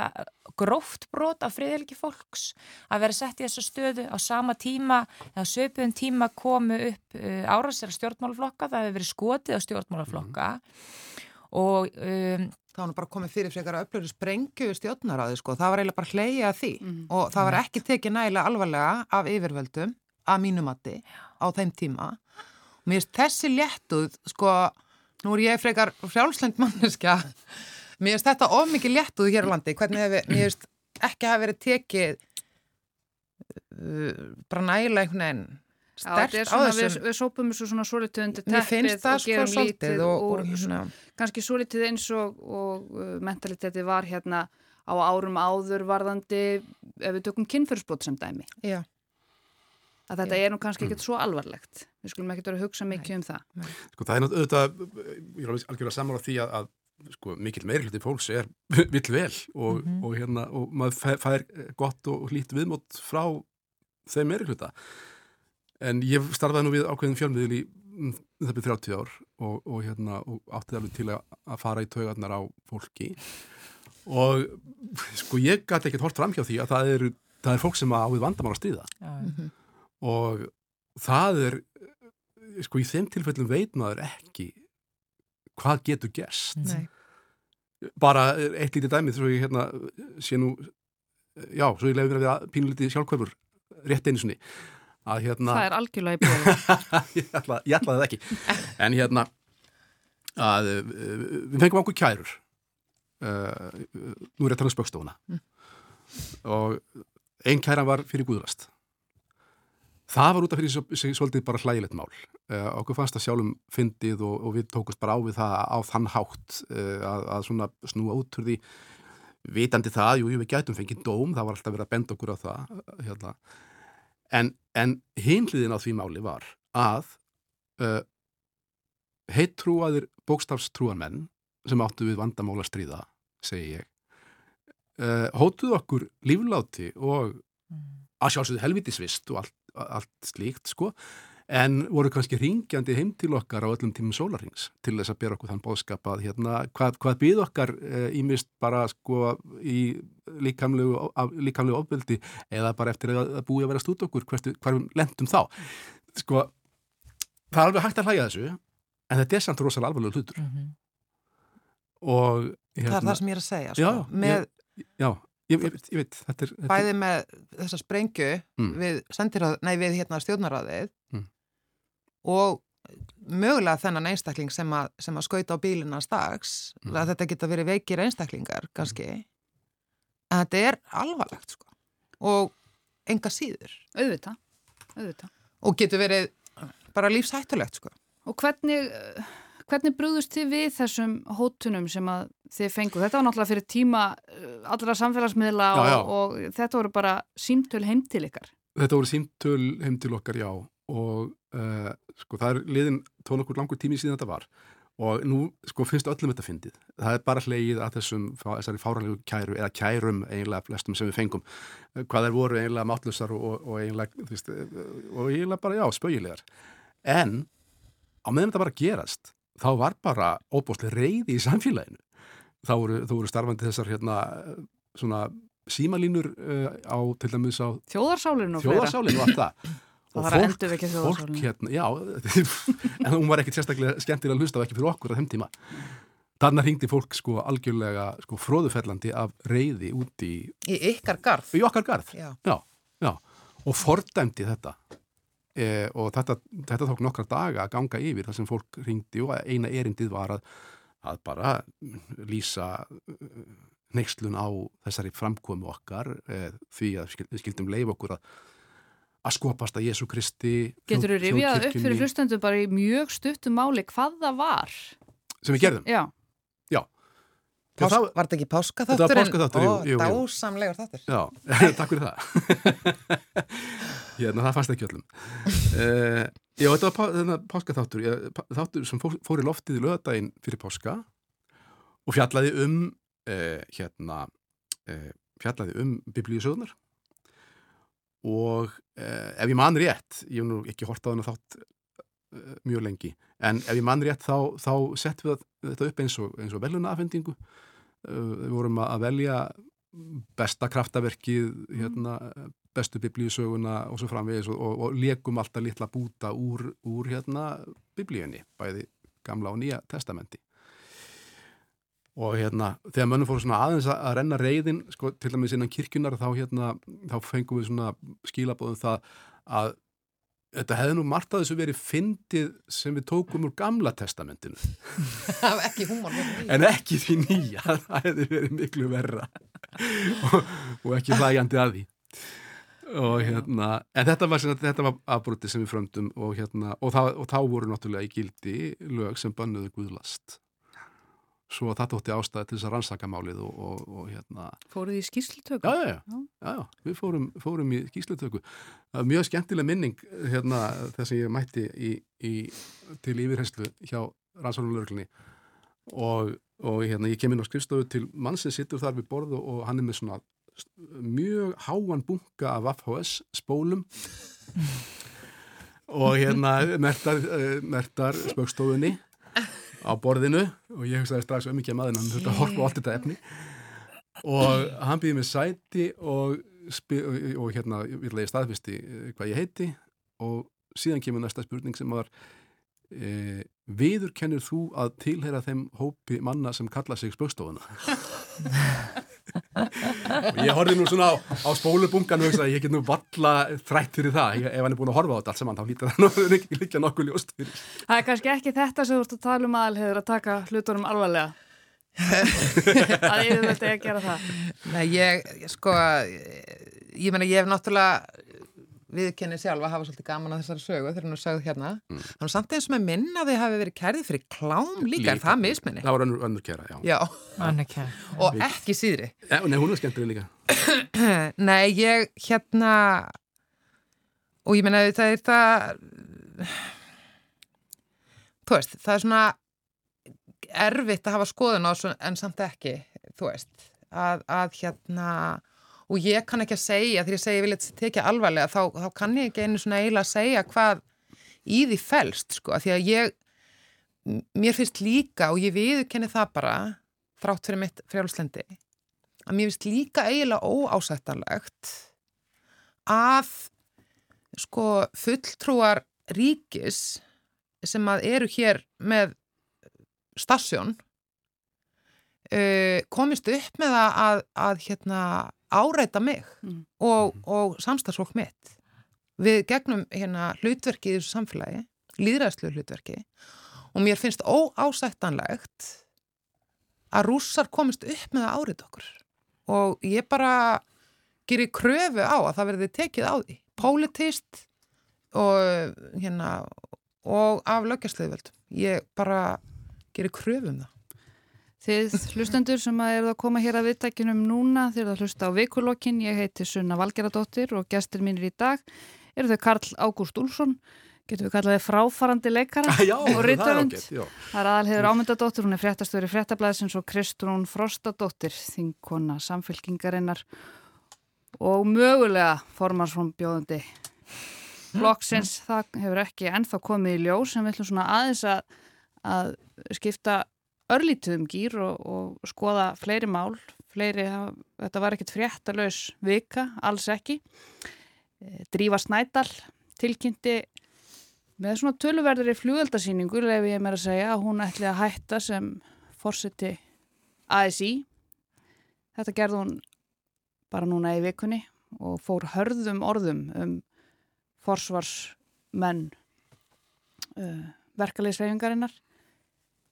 gróft brot af friðhelgi fólks að vera sett í þessu stöðu. Á sama tíma eða söpuðum tíma komu upp uh, árásir stjórnmálaflokka, það hefur verið skotið á stjórnmálaflokka og um, Það var nú bara komið fyrir frekar að upplöru sprengju stjórnar á því sko, það var eiginlega bara hleyja að því. Mhm. og það var ekki tekið nægilega alvarlega af yfirvöldum að mínumatti á þeim tíma. Mér finnst þessi léttuð, sko, nú er ég frekar frjálslend manneskja, mér finnst þetta of mikið léttuð hér á landi, hvernig hefur, mér finnst ekki hafa verið tekið uh, bara nægilega einhvern veginn stert er á svona, við, þessum. við sópum þessu svona svolítið undir teppið og sko gerum svolítið lítið og, og úr, hérna, kannski svolítið eins og, og uh, mentalitetið var hérna á árum áður varðandi ef við tökum kynfyrsbrot sem dæmi. Já. Að þetta er nú kannski ekkert svo alvarlegt. Við skulum ekkert vera að hugsa mikið um það. Sko það er náttúrulega, ég er alveg algjörlega saman á því að, að sko, mikill meiri hluti fólks er [laughs] vill vel og, Mhm. og, hérna, og maður fær, gott og hlýtt viðmót frá þeim meiri hluta. En ég starfaði nú við ákveðin fjölmiðil í mm, það byrð 30 ár og, og, hérna, og átti alveg til að, að fara í taugarnar á fólki og sko ég gæti ekkert hort fram hjá því að það er, það er fólk sem á við vandamál að stríða Já, og það er sko í þeim tilfellum veit maður ekki hvað getur gerst. Nei. bara eitt lítið dæmið svo ég hérna sé nú já, svo ég lefði að vera pínulítið sjálfkvæfur rétt einu sinni. Að hérna Það er algjörlega í bjóðu. [laughs] ég, ætla, ég ætlaði það ekki. En hérna að við fengum okkur kærur. Uh, nú er að tala um spöggstofuna og einn kæran var fyrir guðlast það var út af fyrir sig- sig svolítið bara hlægilegt mál. Uh, okkur fannst það sjálfum fyndið og, og við tókust bara á við það á þann hátt uh, að, að svona snúa út úr því. Vitandi það, jú, jú, við gætum fengið dóm, það var alltaf verið að benda okkur á það hérna. en, en hinliðin á því máli var að uh, heittrúaðir bókstafstrúarmenn sem áttu við vandamála stríða, segi ég hótuðu okkur lífláti og að sjálfsögðu helvitisvist og allt, allt slíkt sko en voru kannski ringjandi heim til okkar á öllum tímum sólarings til þess að bera okkur þann bóðskap að hérna, hvað, hvað býð okkar ímist bara sko í líkamlegu, af- líkamlegu ofbeldi eða bara eftir að að búi að vera stúd okkur við lendum þá sko, það er alveg hægt að hlæja þessu en þetta er samt rosalega alvarlega hlutur Mhm. og Það er það sem ég er að segja, sko. Já, með, já, ég, ég, ég veit þetta er, þetta er bæði með þessa sprengju Mm. við nei við hérna stjórnaráðið Mm. og mögulega þennan einstakling sem að, sem að skauta á bílina stags, Mm. að þetta geta verið veikir einstaklingar kannski, en þetta er alvarlegt sko og enga síður Auðvitað, auðvitað. og getur verið bara lífshættulegt sko. Og hvernig, hvernig brúðust þið við þessum hótunum sem að þið fengu? Þetta var náttúrulega fyrir tíma eh, allra samfélagsmiðla Já, já. og, og þetta voru bara símtöl heim til ykkar. Þetta voru símtöl heim til okkar, já og uh, sko það er liðin tón okkur langur tími síðan þetta var og nú sko finnst öllum þetta fyndið það er bara hlegið að þessum þessari fáranlegu kæru eða kærum eiginlega flestum sem við fengum Eh, hvað þær voru eiginlega mátlusar og, og, eiginlega þú veist, og eiginlega bara já, spaugilegar en á meðan þetta bara gerast þá var bara óbúslega reyði í samfélaginu þá voru, voru starfandi þessar hérna svona símalínur uh, á til dæmis á Þjóðarsálinu og fleira. og það endurvekja fólk þjóðarsálinu. hérna, já [laughs] en hún var ekkit sérstaklega skemmtilega að hlusta og ekki fyrir okkur á þeim tíma þarna hringdi fólk sko algjörlega sko fróðufellandi af reyði út í, í ykkar garð í okkar garð Já. já, já, og fordæmdi þetta e, og þetta, þetta tók nokkra daga að ganga yfir þar sem fólk hringdi og eina erindið var að, að bara lýsa neykslun á þessari framkomu okkar e, því að við skildum leif okkur að að skopast að Jésu Kristi Getur þú rifjað upp fyrir hlustendur bara í mjög stuttum máli hvað það var? sem við gerðum? Já, Pás, það- Var þetta ekki páska Þetta var páskaþáttur, jú, jú, jú. Dásamlegur þáttur Já, [laughs] takk fyrir það. [laughs] hérna, það fannst ekki öllum. Uh, já, þetta var páskaþáttur, þáttur sem fór, fór í loftið í lögadaginn fyrir páska og fjallaði um, uh, hérna, uh, fjallaði um biblíusögnar og ef ég man rétt, ég hef nú ekki hort á þennan þátt mjög lengi, en ef ég man rétt þá, þá settum við þetta upp eins og, og velunafendingu. Uh, við vorum að velja besta kraftaverkið, hérna, bestu biblíusöguna og svo framvegis og, og, og leikum alltaf litla búta úr, úr hérna, biblíunni, bæði gamla og nýja testamenti. Og hérna, þegar mönnum fóru svona aðeins að, að renna reyðin, sko, til dæmis innan kirkjunar, þá hérna, þá fengum við svona skilabóðum það að þetta hefði nú margt að þessu verið fyndið sem við tókum úr gamla testamentinu. Ekki því. en ekki því nýja [laughs] það hefði verið miklu verra. Og, og ekki hlægjandi að því. Og hérna en þetta var, var afbrúti sem við fröndum og hérna og, og þá voru náttúrulega í gildi lög sem bannuðu guðlast svo það tótti ástæði til þess að rannsaka málið og, og, og hérna Fóruð í skýrslutöku? Já, já, já, já, já. við fórum, fórum í skýrslutöku. Það var mjög skemmtileg minning hérna þess að ég mætti í, í, til yfirherslu hjá rannsóknulörglunni og, og hérna ég kem inn á skrifstofu til mann sem sittur þar við borðu og hann er með svona mjög háan bunga af FHS spólum [laughs] og hérna mertar, eh, mertar spökstofunni á borðinu og ég hugsaði strax um ekki að maður hann þurfti að horfa á allt þetta efni. Og hann býði með sæti og, og hérna ég staðfisti eh, hvað ég heiti. Og síðan kemur næsta spurning sem var e, viður kennir þú að tilhera þeim hópi manna sem kalla sig spökstofuna [laughs] og ég horfði nú svona á, á spólubungan og hugsaði ég get nú valla þrætt fyrir það. Ef hann er búin að horfa á þetta allt saman þá lítur það líka [laughs] nokkuð ljóst fyrir. Það er kannski ekki þetta sem þú ert að tala um aðalhegur að taka hlutunum alvarlega. [laughs] Að ég veit ekki að gera það. Nei, ég, sko ég menna, ég hef náttúrulega viðkennið sjálfa hafa svolítið gaman að þessari sögu þegar hún er sögð hérna mm. þannig samt eins með minna þið hafi verið kærið fyrir klám líka, líka. er það misminni? Það var önnur, önnur kæra, já, já. Önnur kæra. og ekki síðri ja, Nei, hún er skemmtileg líka [clears throat] Nei, ég hérna og ég menna það er það þú veist, það er svona erfitt að hafa skoðun á en samt ekki, þú veist að, að hérna og ég kann ekki að segja, þegar ég segja ég vil eitthvað tekja alvarlega, þá, þá kann ég ekki einu svona eiginlega að segja hvað í því fælst, sko, því að ég mér finnst líka og ég viðkenni það bara þrátt fyrir mitt frjálslendi að mér finnst líka eiginlega óásættanlegt að sko fulltrúar ríkis sem að eru hér með stasjón uh, komist upp með að, að, að hérna áreita mig mm. og, og samstagsfólk mitt. Við gegnum hérna hlutverki í þessu samfélagi, líðræðslu hlutverki og mér finnst óásættanlegt að rússar komist upp með að áreita okkur. Og ég bara gerir kröfu á að það verði tekið á því, politist og hérna og af lögjastliðvöld ég bara gerir kröfu um það Þið hlustendur sem að eru að koma hér að viðtækinum núna, þið eru að hlusta á vikulokkin, ég heiti Sunna Valgeradóttir og gestur mínir í dag eru þau Karl Ágúst Úlsson, getur við kallaði fráfarandi leikara [laughs] já, og rittöfund. Það er aðalhegur ámyndadóttir, hún er fréttastöður í fréttablaðsins og Kristrún Frostadóttir, þingkona samfélkingarinnar og mögulega formansfómbjóðandi. Flokksins, það hefur ekki ennþá komið í ljós en við ætlum svona aðeins að, að skipta örlítuðum gýr og, og skoða fleiri mál, fleiri, þetta var ekkert fréttalös vika, alls ekki. E, Drífa Snædal tilkynnti með svona töluverður í fljóðaldasýningu, lefi ég mér að segja, að hún ætli að hætta sem fórseti ASI. Þetta gerði hún bara núna í vikunni og fór hörðum orðum um forsvarsmenn uh, verkefliðsreyfingarinnar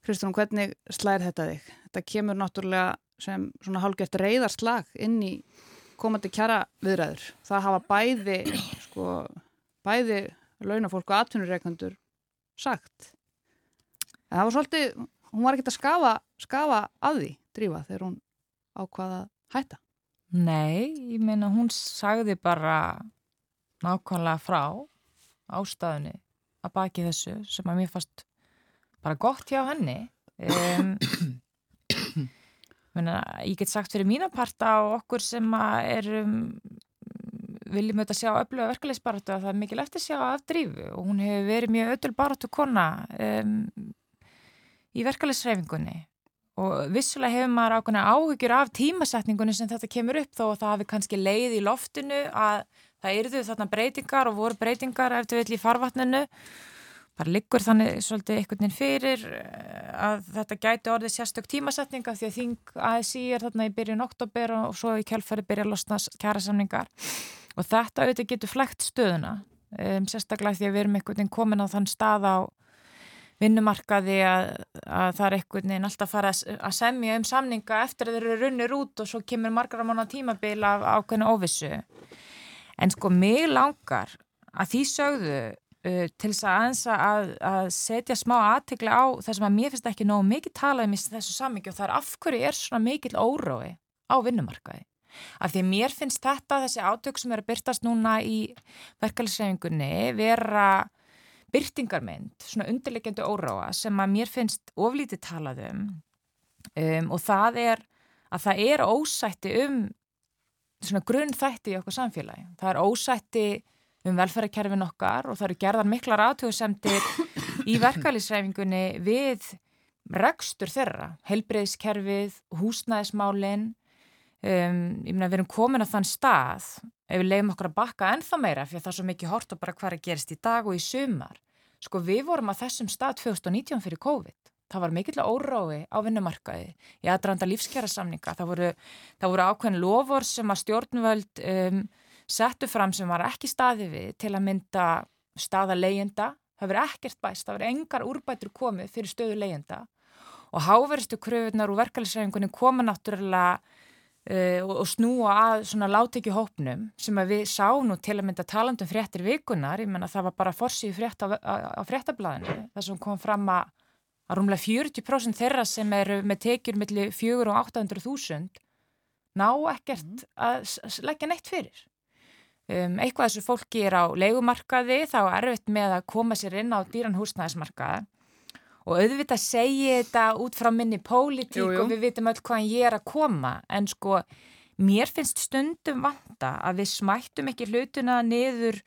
Kristrún, hvernig slæðir þetta þig? Þetta kemur náttúrulega sem svona hálfgeft reyðarslag inn í komandi kjara viðræður. Það hafa bæði, sko, bæði launafólk og atvinnureikandur sagt. En það var svolítið, hún var ekkert að skafa, skafa að því, drífa, þegar hún ákvaða hætta. Nei, ég meina hún sagði bara nákvæmlega frá ástæðunni að baki þessu sem að mér fast bara gott hjá henni. Um, menna, ég get sagt fyrir mína parta og okkur sem er um, viljum auðvitað sjá öfluga verkefliðsbaratu að það er mikil eftir sjá af drífu og hún hefur verið mjög ödul baratu kona um, í verkefliðsreifingunni og vissulega hefur maður ákveðna áhyggjur af tímasetningunni sem þetta kemur upp þó að það hafi kannski leið í loftinu að það eruðu þarna breytingar og voru breytingar eftir vill í farvatninu bara liggur þannig svolítið einhvern veginn fyrir eh, að þetta gæti orðið sérstök tímasetninga því að þing ASI er þarna í byrjun oktober og svo í kjálfari byrja að losna kærasamningar og þetta auðvitað getur flekt stöðuna um, sérstaklega því að við erum einhvern veginn komin á þann stað á vinnumarkaði að, að það er einhvern veginn alltaf að fara að semja um samninga eftir að þeir eru runnir út og svo kemur margar á mánu tímabil af ákveðinu óvissu. En sko mig langar að því sögðu uh, til þess að aðeins að, að setja smá aðtikli á það sem að mér finnst ekki nógu mikið talað um í þessu sammyggju og það er af hverju er svona mikil órói á vinnumarkaði. Af því mér finnst þetta, þessi átök sem eru að byrtast núna í verkefliðsreifingunni vera byrtingarmynd, svona undirlegjandi óráa sem að mér finnst oflítið talað um, um og það er að það er ósætti um svona grunn þætti í okkur samfélagi. Það er ósætti um velferðarkerfin okkar og það eru gerðar miklar aðtöðsendir í verkefliðsreifingunni við rekstur þeirra, helbreyðskerfið, húsnæðismálinn Um, ég meina við erum komin á þann stað ef við leiðum okkur að bakka ennþá meira fyrir það er svo mikið hort og bara hvað er að gerist í dag og í sumar. Sko við vorum á þessum stað 2019 fyrir COVID. Það var mikill óráði á vinnumarkaði í aðdraðanda lífskjara samninga. Það voru, það voru ákveðin lofur sem að stjórnvöld um, settu fram sem var ekki staði við til að mynda staða leyenda. Það verið ekkert bæst, það verið engar úrbætur komið fyrir stöðu leyenda og háverðistu kröfunar úr verkefælisreifingunni koma náttúrulega Uh, og, og snúa að svona láteki hópnum sem að við sáum til að mynda talandum fréttir vikunar, ég menna það var bara forsið frétt á, á, á fréttablaðinu þar sem kom fram að, að rúmlega 40% þeirra sem eru með tekjur millir 4 og 800.000 ná ekkert mm. að leggja neitt fyrir um, eitthvað þessu fólki er á leikumarkaði þá er erfitt með að koma sér inn á dýran húsnæðismarkaði og auðvitað segi þetta út frá minni pólitík jú, jú. og við vitum öll hvaðan ég er að koma en sko mér finnst stundum vanta að við smættum ekki hlutuna niður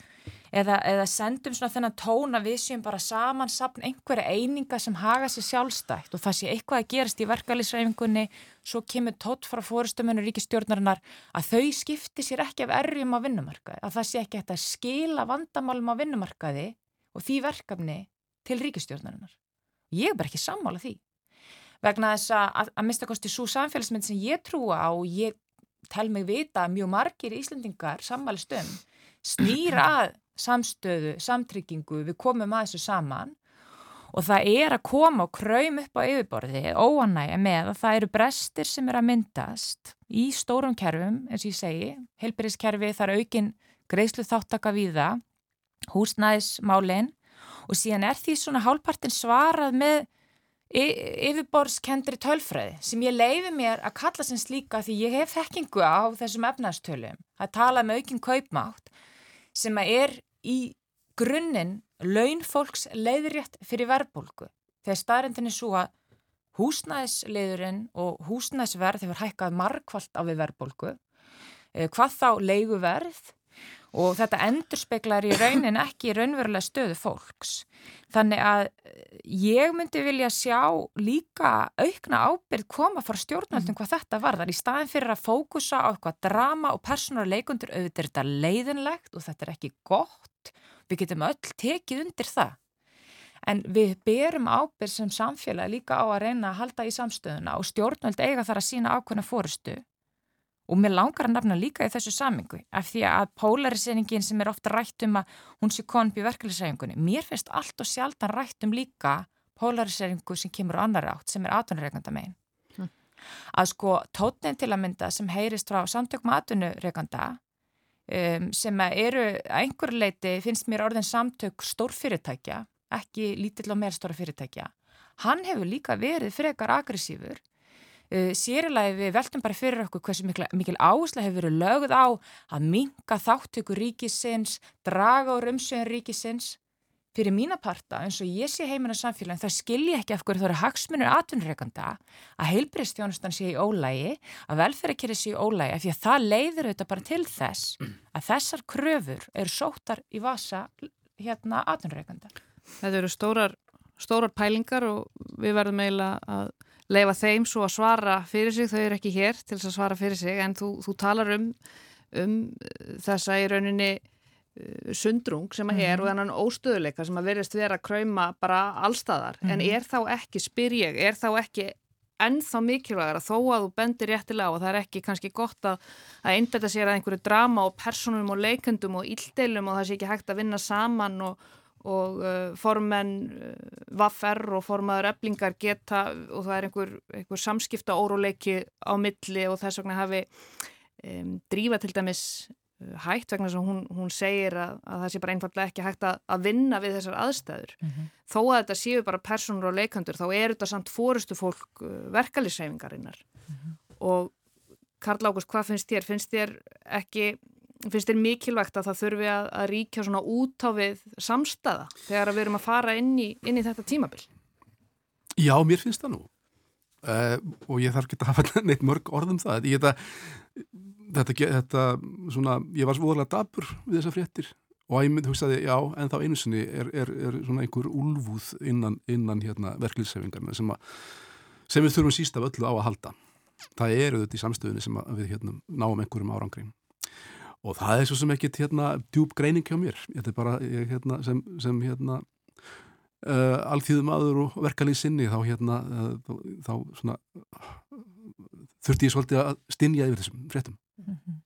eða, eða sendum svona þennan tón að við séum bara samansapn einhverja eininga sem haga sér sjálfstækt og það sé eitthvað að gerast í verkefælisreifingunni svo kemur tótt frá fórustuminu ríkistjórnarinnar að þau skipti sér ekki af erjum á vinnumarkaði að það sé ekki að skila vandamálum á vinnumarkaði og því verkefni til ríkistjórnarinnar Ég er bara ekki sammála því. Vegna þess að að mistakosti svo samfélagsmynd sem ég trúa á og ég tel mig vita mjög margir íslendingar sammælist um [clears throat] snýra að samstöðu, samtryggingu, við komum að þessu saman. Og það er að koma og kraum upp á yfirborði óanægja með að það eru brestir sem er að myndast í stórum kerfum, eins og ég segi, helbyrðiskerfi, það er aukin greiðslu þáttaka við það, húsnæðismálinn og síðan er því svona hálpartin svarað með yfirborskendri tölfræði sem ég leifi mér að kalla sem slíka því ég hef þekkingu á þessum efnastölum að tala með aukinn kaupmátt sem að er í grunninn laun fólks leiðrétt fyrir verðbólku þegar staðrendin er svo að húsnæðisleiðurinn og húsnæðisverð hefur hækkað markvallt á við verðbólku eh, hvað þá leiguverð og þetta endur speklar í raunin ekki í raunverulega stöðu fólks. Þannig að eh, ég myndi vilja sjá líka aukna ábyrð koma frá stjórnvöldum mm. hvað þetta var. Það er í staðin fyrir að fókusa á eitthvað drama og persónulega leikundur auðvitað er þetta leiðinlegt og þetta er ekki gott. Við getum öll tekið undir það. En við berum ábyrð sem samfélag líka á að reyna að halda í samstöðuna og stjórnvöld eiga þar að sína ákveðna fórustu Og mér langar að nefna líka í þessu samingu af því að polariseiningin sem er ofta rætt um að hún sé konum í verkefliðsæfingunni, mér finnst allt og sjaldan rætt um líka polariseiningu sem kemur á annar átt sem er aðtunurreikanda megin. Hm. Að sko tótnin til að mynda sem heyrist frá samtökum aðtunurreikanda um, sem eru að einhver leiti finnst mér orðin samtök stórfyrirtækja, ekki lítill og meir stóra fyrirtækja, hann hefur líka verið frekar aggressífur uh, sérilagi við veltum bara fyrir okkur hversu mikil, mikil áhersla hefur verið lögð á að minka þáttöku ríkisins, draga úr umsöðun ríkisins. Fyrir mína parta, eins og ég sé heimina samfélagin, það skilji ekki af hverju það eru hagsmunir atvinnurreikanda að heilbreyðstjónustan sé í ólægi, að velferðarkerri sé í ólægi, af því að það leiður auðvitað bara til þess að þessar kröfur eru sóttar í vasa hérna atvinnurreikanda. Þetta eru stórar, stórar pælingar og við verðum eiginlega að leifa þeim svo að svara fyrir sig, þau eru ekki hér til þess að svara fyrir sig en þú, þú talar um, um þessa í rauninni uh, sundrung sem að er mm -hmm. og þannig óstöðuleika sem að verðist vera að krauma bara allstaðar, mm -hmm. en mhm. er þá ekki, spyr ég, er þá ekki ennþá mikilvægur að þó að þú bendir réttilega og það er ekki kannski gott að, að einbeta sér að einhverju drama og personum og leikundum og íldeilum og það sé ekki hægt að vinna saman og og uh, formenn uh, vaffer og formaður eblingar geta og það er einhver, einhver samskipta óróleiki á milli og þess vegna hafi um, drífa til dæmis uh, hægt vegna sem hún, hún segir að, að það sé bara einfallega ekki hægt að, að vinna við þessar aðstæður. Mm -hmm. Þó að þetta séu bara personur og leikandur þá er þetta samt fórustu fólk verkalisreifingarinnar mm -hmm. og Karl Ágúst, hvað finnst þér? Finnst þér ekki finnst þér mikilvægt að það þurfi að, að ríkja svona út á við samstæða þegar við erum að fara inn í, inn í þetta tímabil? Já, mér finnst það nú. Uh, og ég þarf ekki að hafa [laughs] neitt mörg orðum það. Ég, þetta, þetta, þetta svona, ég var svoðalega dabur við þessa fréttir og ég myndi hugsaði, já, en þá einu sinni er, er, er svona einhver úlfúð innan, innan hérna, verkliðsefingarna sem, sem við þurfum síst af öllu á að halda. Það eru þetta í samstöðunni sem við hérna, náum einhverjum árangrim og það er svo sem ekkit hérna djúb greining hjá mér, þetta er bara ég, hérna, sem, sem hérna uh, alþýðum aður og verkalið sinni þá hérna uh, þá, þá svona þurfti ég svolítið að stinja yfir þessum fréttum. Mm -hmm.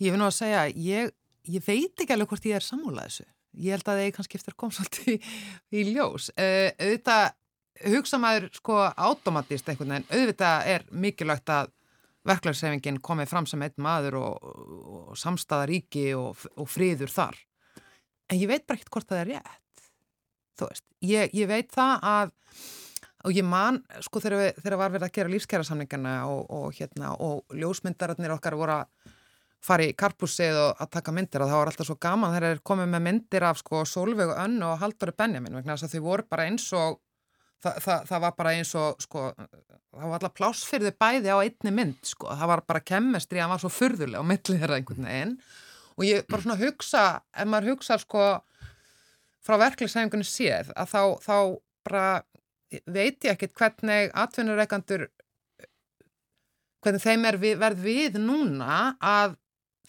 Ég finn nú að segja ég, ég veit ekki alveg hvort ég er sammúlað þessu. Ég held að það er kannski eftir að koma svolítið í, í ljós. Uh, auðvitað hugsa maður sko átomatist einhvern veginn, auðvitað er mikilvægt að verklagsefingin komið fram sem einn maður og, og samstaðaríki og, og friður þar. En ég veit bara ekkert hvort það er rétt. Þú veist, ég, ég veit það að og ég man, sko þegar, við, þegar var verið að gera lífskjærasamningana og, og hérna, og ljósmyndararnir okkar voru að fara í karpúsið og að taka myndir og það var alltaf svo gaman þeir komið með myndir af sko Solveig og Önn og Halldóri Benjamin vegna þess að þau voru bara eins og það, það, það var bara eins og sko það var alltaf plásfyrði bæði á einni mynd sko, það var bara kemmestri að það var svo fyrðulega á millið þeirra einhvern veginn. Og ég bara svona hugsa, ef maður hugsa sko frá verklingsæfingunni séð að þá, þá bara veit ég ekkert hvernig atvinnureikandur hvernig þeim er við, verð við núna að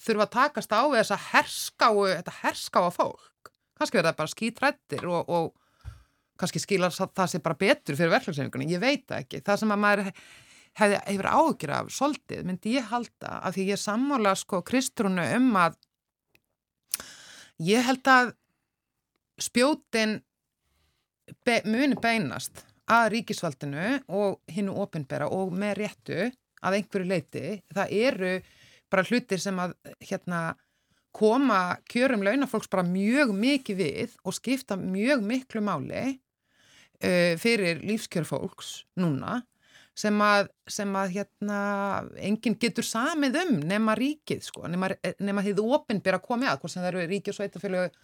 þurfa að takast á við þessa herskáu, þetta herskáa fólk. Kannski verða bara skítrættir og, og kannski skila það sé bara betur fyrir verklingsæfingunni, ég veit ekki. Það sem að maður hefði, hefur ágjur af soldið, myndi ég halda af því ég sammála sko Kristrúnu um að ég held að spjótin be, muni beinast að ríkisvaldinu og hinnu ofinbera og með réttu að einhverju leiti. Það eru bara hlutir sem að hérna, koma kjörum launafólks bara mjög mikið við og skipta mjög miklu máli uh, fyrir lífskjörfólks núna sem að, sem að hérna, enginn getur samið um nema ríkið, sko, nema, nema því þú ofinbera komið að, hvort sem það eru ríkið og sveitafélög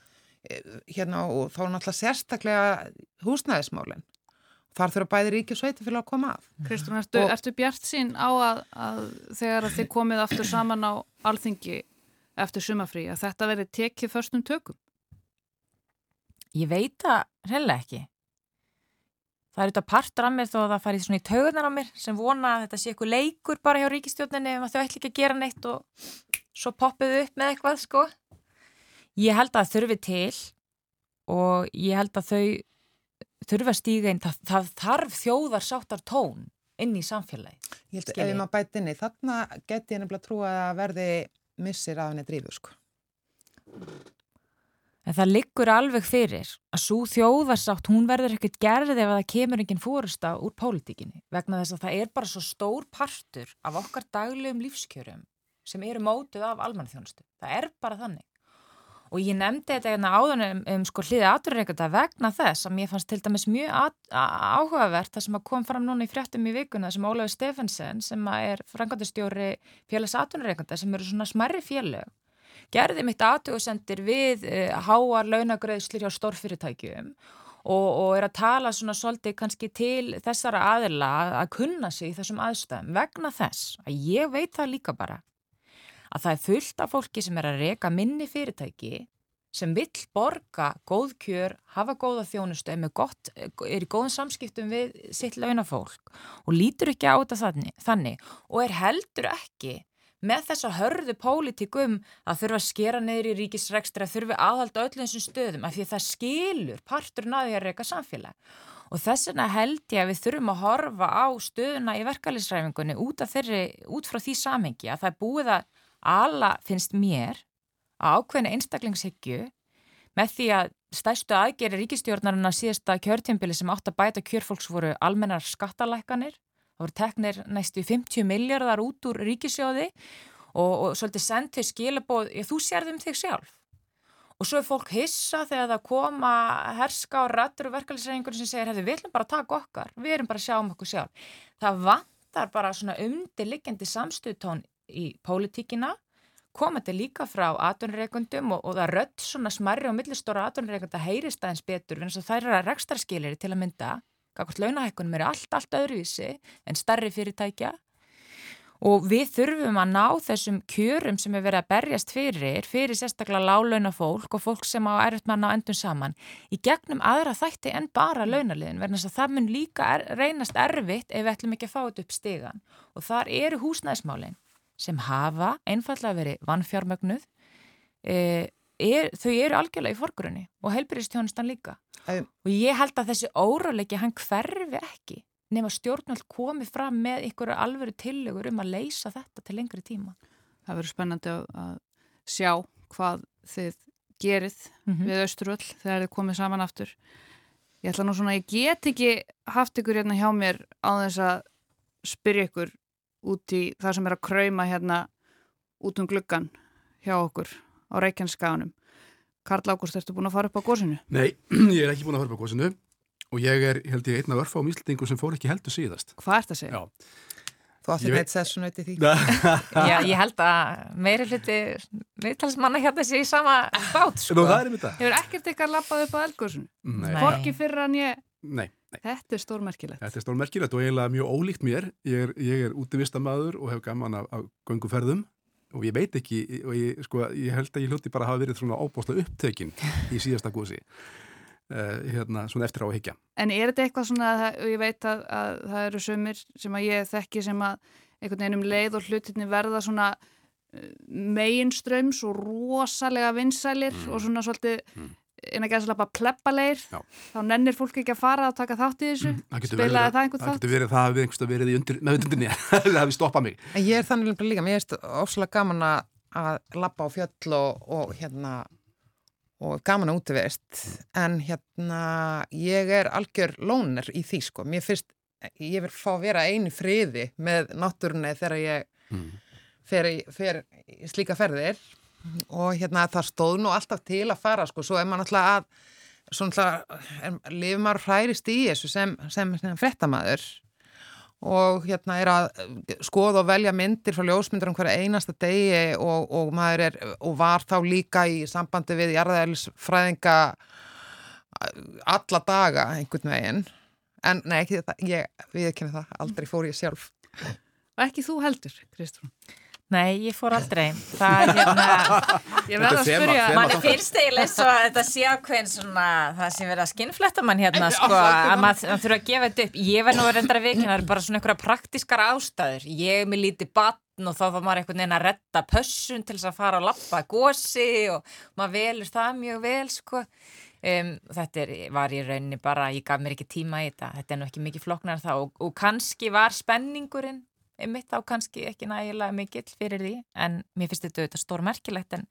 hérna og þá náttúrulega sérstaklega húsnæðismálinn. Þar þurfa bæði ríki og sveitafélag að koma af. Kristún, ertu, ertu bjart sín á að, að þegar að þið komið aftur saman á alþingi eftir sumafrí að þetta verið tekið förstum tökum? Ég veit það reynilega ekki. Það er þetta partur af mér þó að það farið svona í taugunar á mér sem vona að þetta sé eitthvað leikur bara hjá ríkistjóninni ef þau ætl ekki að gera neitt og svo poppuðu upp með eitthvað sko. Ég held að þurfi til og ég held að þau þurfa stíga inn, það, það þarf þjóðar sáttar tón inn í samfélagi. Ég held að ef maður bæti inn í þarna geti ég nefnilega að trúa að verði missir af henni drífu sko. En það liggur alveg fyrir að svo þjóðarsátt, hún verður ekkert gerðið ef það kemur enginn fórusta úr pólitíkinni vegna þess að það er bara svo stór partur af okkar daglegum lífskjörum sem eru mótuð af almannþjónustu. Það er bara þannig og ég nefndi þetta hérna áðan um, um sko hliði aturreikata vegna þess að mér fannst til dæmis mjög áhugavert það sem að kom fram núna í fréttum í vikuna sem Ólaður Stefansson sem er frangandastjóri félags aturreikata sem eru svona smerri félög gerði mitt atursendir við uh, háar launagröðslir hjá stórfyrirtækjum og, og er að tala svona svolítið kannski til þessara aðila að kunna sig í þessum aðstöðum vegna þess að ég veit það líka bara að það er fullt af fólki sem er að reyka minni fyrirtæki sem vill borga góð kjör, hafa góða þjónustu, er, gott, er í góðum samskiptum við sitt launafólk og lítur ekki á þetta þannig, þannig og er heldur ekki með þessa hörðu pólitíkum að þurfa að skera neyri í ríkisrekstra, að þurfa aðhalda öllum þessum stöðum af því að það skilur partur naði að reyka samfélag. Og þess vegna held ég að við þurfum að horfa á stöðuna í verkefælisræfingunni út, út frá því samhengi að það er búið að ala finnst mér að ákveðna einstaklingshyggju með því að stæstu aðgeri ríkistjórnarinn að síðasta kjörtjumbili sem átt að bæta kjörfólks voru almennar skattalækkanir, það voru teknir næstu 50 miljardar út úr ríkisjóði og, og svolítið send þau skilabóð, já, þú sérðum þig sjálf. Og svo er fólk hissa þegar það koma herska og rættur og verkefælisreiningur sem segir, við ætlum bara að taka okkar. Við erum bara að sjá um okkur sjálf. Það vantar bara svona undirliggjandi samstuðtón í pólitíkina komandi líka frá atunreikundum og, og það rött svona smarri og millistóra atunreikunda heyrist aðeins betur en það er að rekstarskilir til að mynda, kakvart launahækkunum eru allt, allt öðruvísi en starri fyrirtækja. Og við þurfum að ná þessum kjörum sem er verið að berjast fyrir, fyrir sérstaklega lálauna fólk og fólk sem á erfitt mann á endun saman í gegnum aðra þætti en bara launaliðin verðan þess að það mun líka er, reynast erfitt ef við ætlum ekki að fá þetta upp stegan og þar eru húsnæðismálinn sem hafa einfallega verið vannfjármögnuð e, er, þau eru algjörlega í forgrunni og heilbyrjastjónustan líka Æ. og ég held að þessi óráleiki hann hverfi ekki nema stjórnvöld komi fram með ykkur alveru tillegur um að leysa þetta til lengri tíma. Það verður spennandi að sjá hvað þið gerið mm -hmm. við Östurvöll þegar þið komið saman aftur. Ég ætla nú svona, ég get ekki haft ykkur hérna hjá mér á þess að spyrja ykkur út í það sem er að krauma hérna út um gluggan hjá okkur á Reykjaneskaganum. Karl Ágúst, ertu búin að fara upp á góðsinu? Nei, [clears throat] ég er ekki búin að fara upp á góðsinu og ég er, held ég, einn af örfa á mísildingum sem fór ekki heldur síðast. Hvað ert að segja? Já. Þú átti neitt sessun auðvitað því. [laughs] Já, ég held að meiri hluti viðtalsmanna hérna sé í sama bát, sko. Nú, það er um þetta. Hefur ekkert eitthvað lappað upp á elgursun? Nei. Hvorki fyrir hann ég... Nei. Nei. Þetta er stórmerkilegt. Þetta er stórmerkilegt og eiginlega mjög ólíkt mér. Ég er, ég er útivistamæður og hef gaman af, af gönguferðum og ég veit ekki, og ég, sko, ég held að ég hluti bara hafa verið svona óbáslega upptökin í síðasta gósi. Uh, hérna, svona eftir á að higgja. En er þetta eitthvað svona, og ég veit að, að það eru sömur sem að ég þekki sem að einhvern veginn um leið og hlutinni verða svona uh, meginströms og rosalega vinsælir mm. og svona svolítið mm. Inn að gæða svolítið bara pleppaleir þá nennir fólk ekki að fara að taka þátt í þessu. Mm. það spilaði það einhvern þátt? Það getur verið það að við einhverstu verið í undir, með undinni [laughs] það hefði stoppað mig. En ég er þannig líka, mér er ofsalega gaman að lappa á fjöll og, og hérna og gaman að útvist en hérna ég er algjör lónir í því sko. Mér finnst, ég vil fá að vera einu friði með náttúrunni þegar ég mm. fer, í, fer í slíka ferðir og hérna það stóð nú alltaf til að fara sko, svo er maður alltaf að lifur maður hærist í þessu sem, sem, sem frettamæður og hérna er að skoða og velja myndir frá ljósmyndir um hverja einasta degi og, og maður er og var þá líka í sambandi við jarðæðilsfræðinga eh, alla daga einhvern veginn. En nei, ekki þetta, ég viðkynna það, aldrei fór ég sjálf. Og ekki þú heldur, Kristrún? Nei, ég fór aldrei. Það er hérna... Ég verði að spyrja... Man er fyrst eiginlega svo að þetta sé ákveðin svona það sem verða skinnfletta mann hérna sko að maður þurfa að gefa þetta upp. Ég verði nú að reynda að vikina, það er bara svona einhverja praktískar ástæður. Ég er með lítið batn og þá þá maður einhvern veginn að retta pössun til þess að fara að lappa gósi og maður velur það mjög vel sko. Um, þetta er, var í rauninni bara, ég gaf mér ekki tíma í þetta. Þetta er nú ekki mikið floknar þá og, og kannski var spenningurinn einmitt á kannski ekki nægilega mikill fyrir því en mér finnst þetta auðvitað stór merkilegt en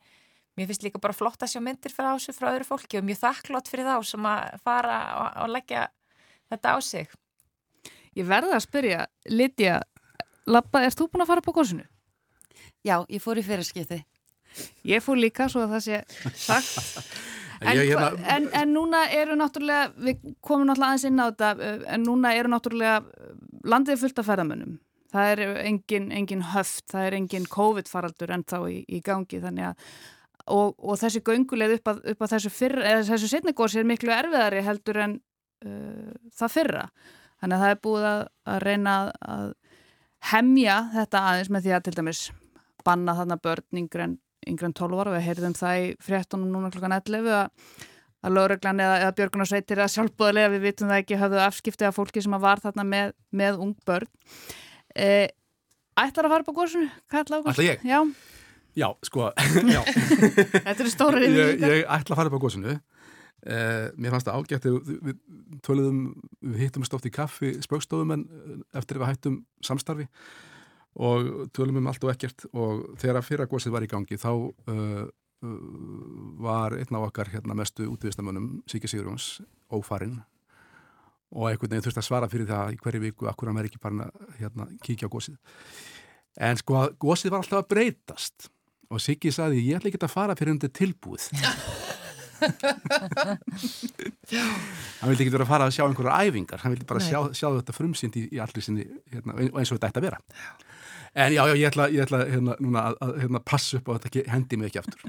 mér finnst líka bara flott að sjá myndir frá þessu frá öðru fólki og mjög þakklátt fyrir þá sem að fara og leggja þetta á sig. Ég verða að spyrja, Lidja, Lappa, erst þú búin að fara på kursinu? Já, ég fór í fyrirskipti. Ég fór líka, svo að það sé sagt. [laughs] En, ég, ég, en, en núna eru náttúrulega, við komum náttúrulega aðeins inn á þetta, en núna eru náttúrulega landið fullt af ferðamönnum það er engin, engin höft, það er engin COVID-faraldur en þá í, í gangi þannig að og, og þessi gönguleið upp að, upp að þessu, þessu setningósi er miklu erfiðari heldur en uh, það fyrra. Þannig að það er búið að, að reyna að hemja þetta aðeins með því að til dæmis banna þarna börn yngre en, yngre en 12 ára. Og við heyrðum það í fréttunum núna klokkan 11 að, að lögreglan eða, eða björgunarsveitir að sjálfbúðarlega við vitum það ekki hafðu afskiptið af fólki sem var þarna með, með ung börn Eh, ætlar að fara upp á góðsunu? Ætla ég? Já. Já, sko, [laughs] já. Þetta eru stóra reyning. Ég, ég ætla að fara upp á góðsunu. Eh, mér fannst það ágætt við, við töluðum, við hittum stótt í kaffi spökstofum en eh, eftir við hættum samstarfi og tölum um allt og ekkert og þegar fyrra góðsið var í gangi þá uh, uh, var einn af okkar hérna, mestu útvistamönnum Siki Sigurjóns ófarinn og einhvern veginn þurfti að svara fyrir það í hverju viku akkur hann verði ekki bara að hérna, kíkja á gósið En sko, gósið var alltaf að breytast og Siggi saði, ég ætla ekki að fara fyrir undir tilbúið. [laughs] hann vildi ekki vera að fara að sjá einhverjar æfingar, hann vildi bara sjá, sjá þetta frumsynd í, í allir sinni hérna, eins og þetta ætti að vera. En já, já, ég ætla, ég ætla hérna, núna, að, að hérna, passa upp og þetta hendi mig ekki aftur.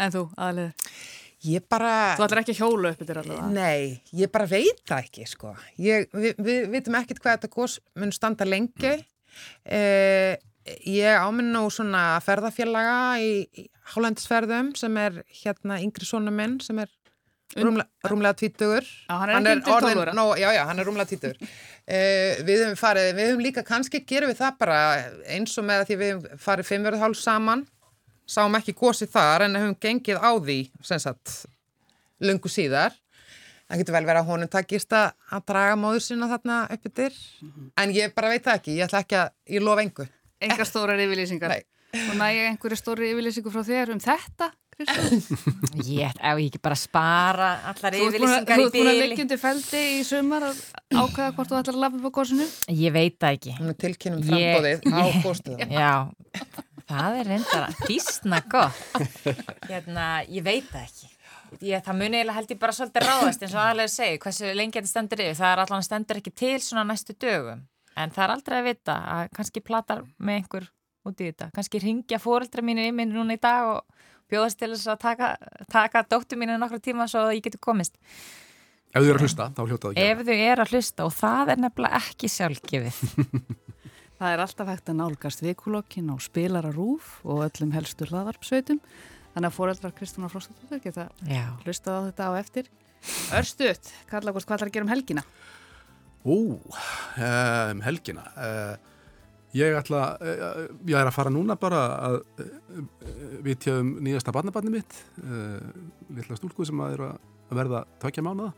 En þú, aðlið? Ég bara... Þú ætlar ekki að hjóla upp yfir allavega? Nei, ég bara veit það ekki, sko. Ég, við, við vitum ekkert hvað þetta gos mun standa lengi. Eh, ég áminn nú svona ferðafélaga í, í hálendisferðum sem er hérna yngri sónu minn sem er rúmlega, rúmlega tvítugur. Já, hann er undir orðinn- tólfura. Nó, já, já, hann er rúmlega tvítugur. Eh, við höfum farið, við höfum líka, kannski gerum við það bara eins og með að því við höfum farið fimmverðháls saman, sáum ekki gósið þar en höfum gengið á því, sem sagt, lungu síðar. Það getur vel verið að honum takist að, að draga móður sína þarna upp yfir. En ég bara veit það ekki, ég ætla ekki að, ég lofa engu. Engar stórar yfirlýsingar. Nei. Og næja einhverju stóri yfirlýsingu frá þér um þetta, Kristján? [laughs] Ég, ég ekki bara spara allar Þú ert búin að- yfirlýsingar þú í ert búin að bíli. liggjandi feldi í sumar að ákveða hvort þú ætlar að lafa upp á gósinu? Ég veit það ekki. Er tilkynum frambóðið á góðstöðum. Já, það er reyndar físna gott. Hérna, ég veit það ekki. Ég, það muni eiginlega held ég bara svolítið ráðast eins og aðlega segi hversu lengi þetta stendur yfir. Það er allan stendur ekki til svona næstu dögum. En það er aldrei að vita að kannski platar með einhver út í þetta. Kannski ringja fóreldra mínu í minn núna í dag og bjóðast til þess að taka, taka dóttur mínu nokkru tíma svo að ég geti komist. Ef þau eru að hlusta, þá hljóta það ekki. Ef þau eru að hlusta og það er nefnilega ekki sjálfgefið. [laughs] Það er alltaf hægt að nálgast vikulokkin á spilararúf og öllum helstu hlaðvarpsveitum. Þannig að foreldrar Kristján og Frostadóttur geta Já. hlustað á þetta á eftir. Örstuðt, Karla Ágúst, hvað ætlar að gera um helgina? Ó, um, helgina. Uh, ég ætla, uh, ég er að fara núna bara að vitja um nýjasta barnabarni mitt, uh, litla stúlku sem að að verða tökja mánuða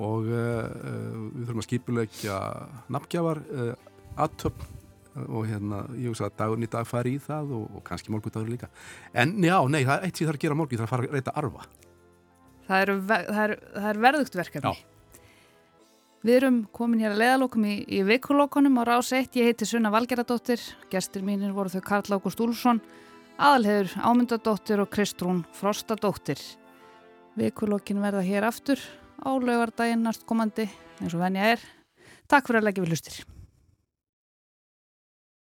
og við þurfum að skipulegja nafngjafar aðtöfn og hérna, ég hugsa að dagurinn í dag fari í það og, og kannski morgundagur líka. En já, nei, það er eitt sem ég þarf að gera morgun, ég þarf að fara að reyta arfa. Það, ve- það, er, það er verðugt verkefni. Já. Við erum komin hér að leiðalokum í, í vikulokunum á rás 1. Ég heiti Sunna Valgeradóttir. Gestir mínir voru þau Karl Ágúst Úlfsson, aðalhegur Ámyndadóttir og Kristrún Frostadóttir. Vikulokin verða hér aftur á laugardaginn næstkomandi eins og venja er. Takk fyrir að leggja við hlustir.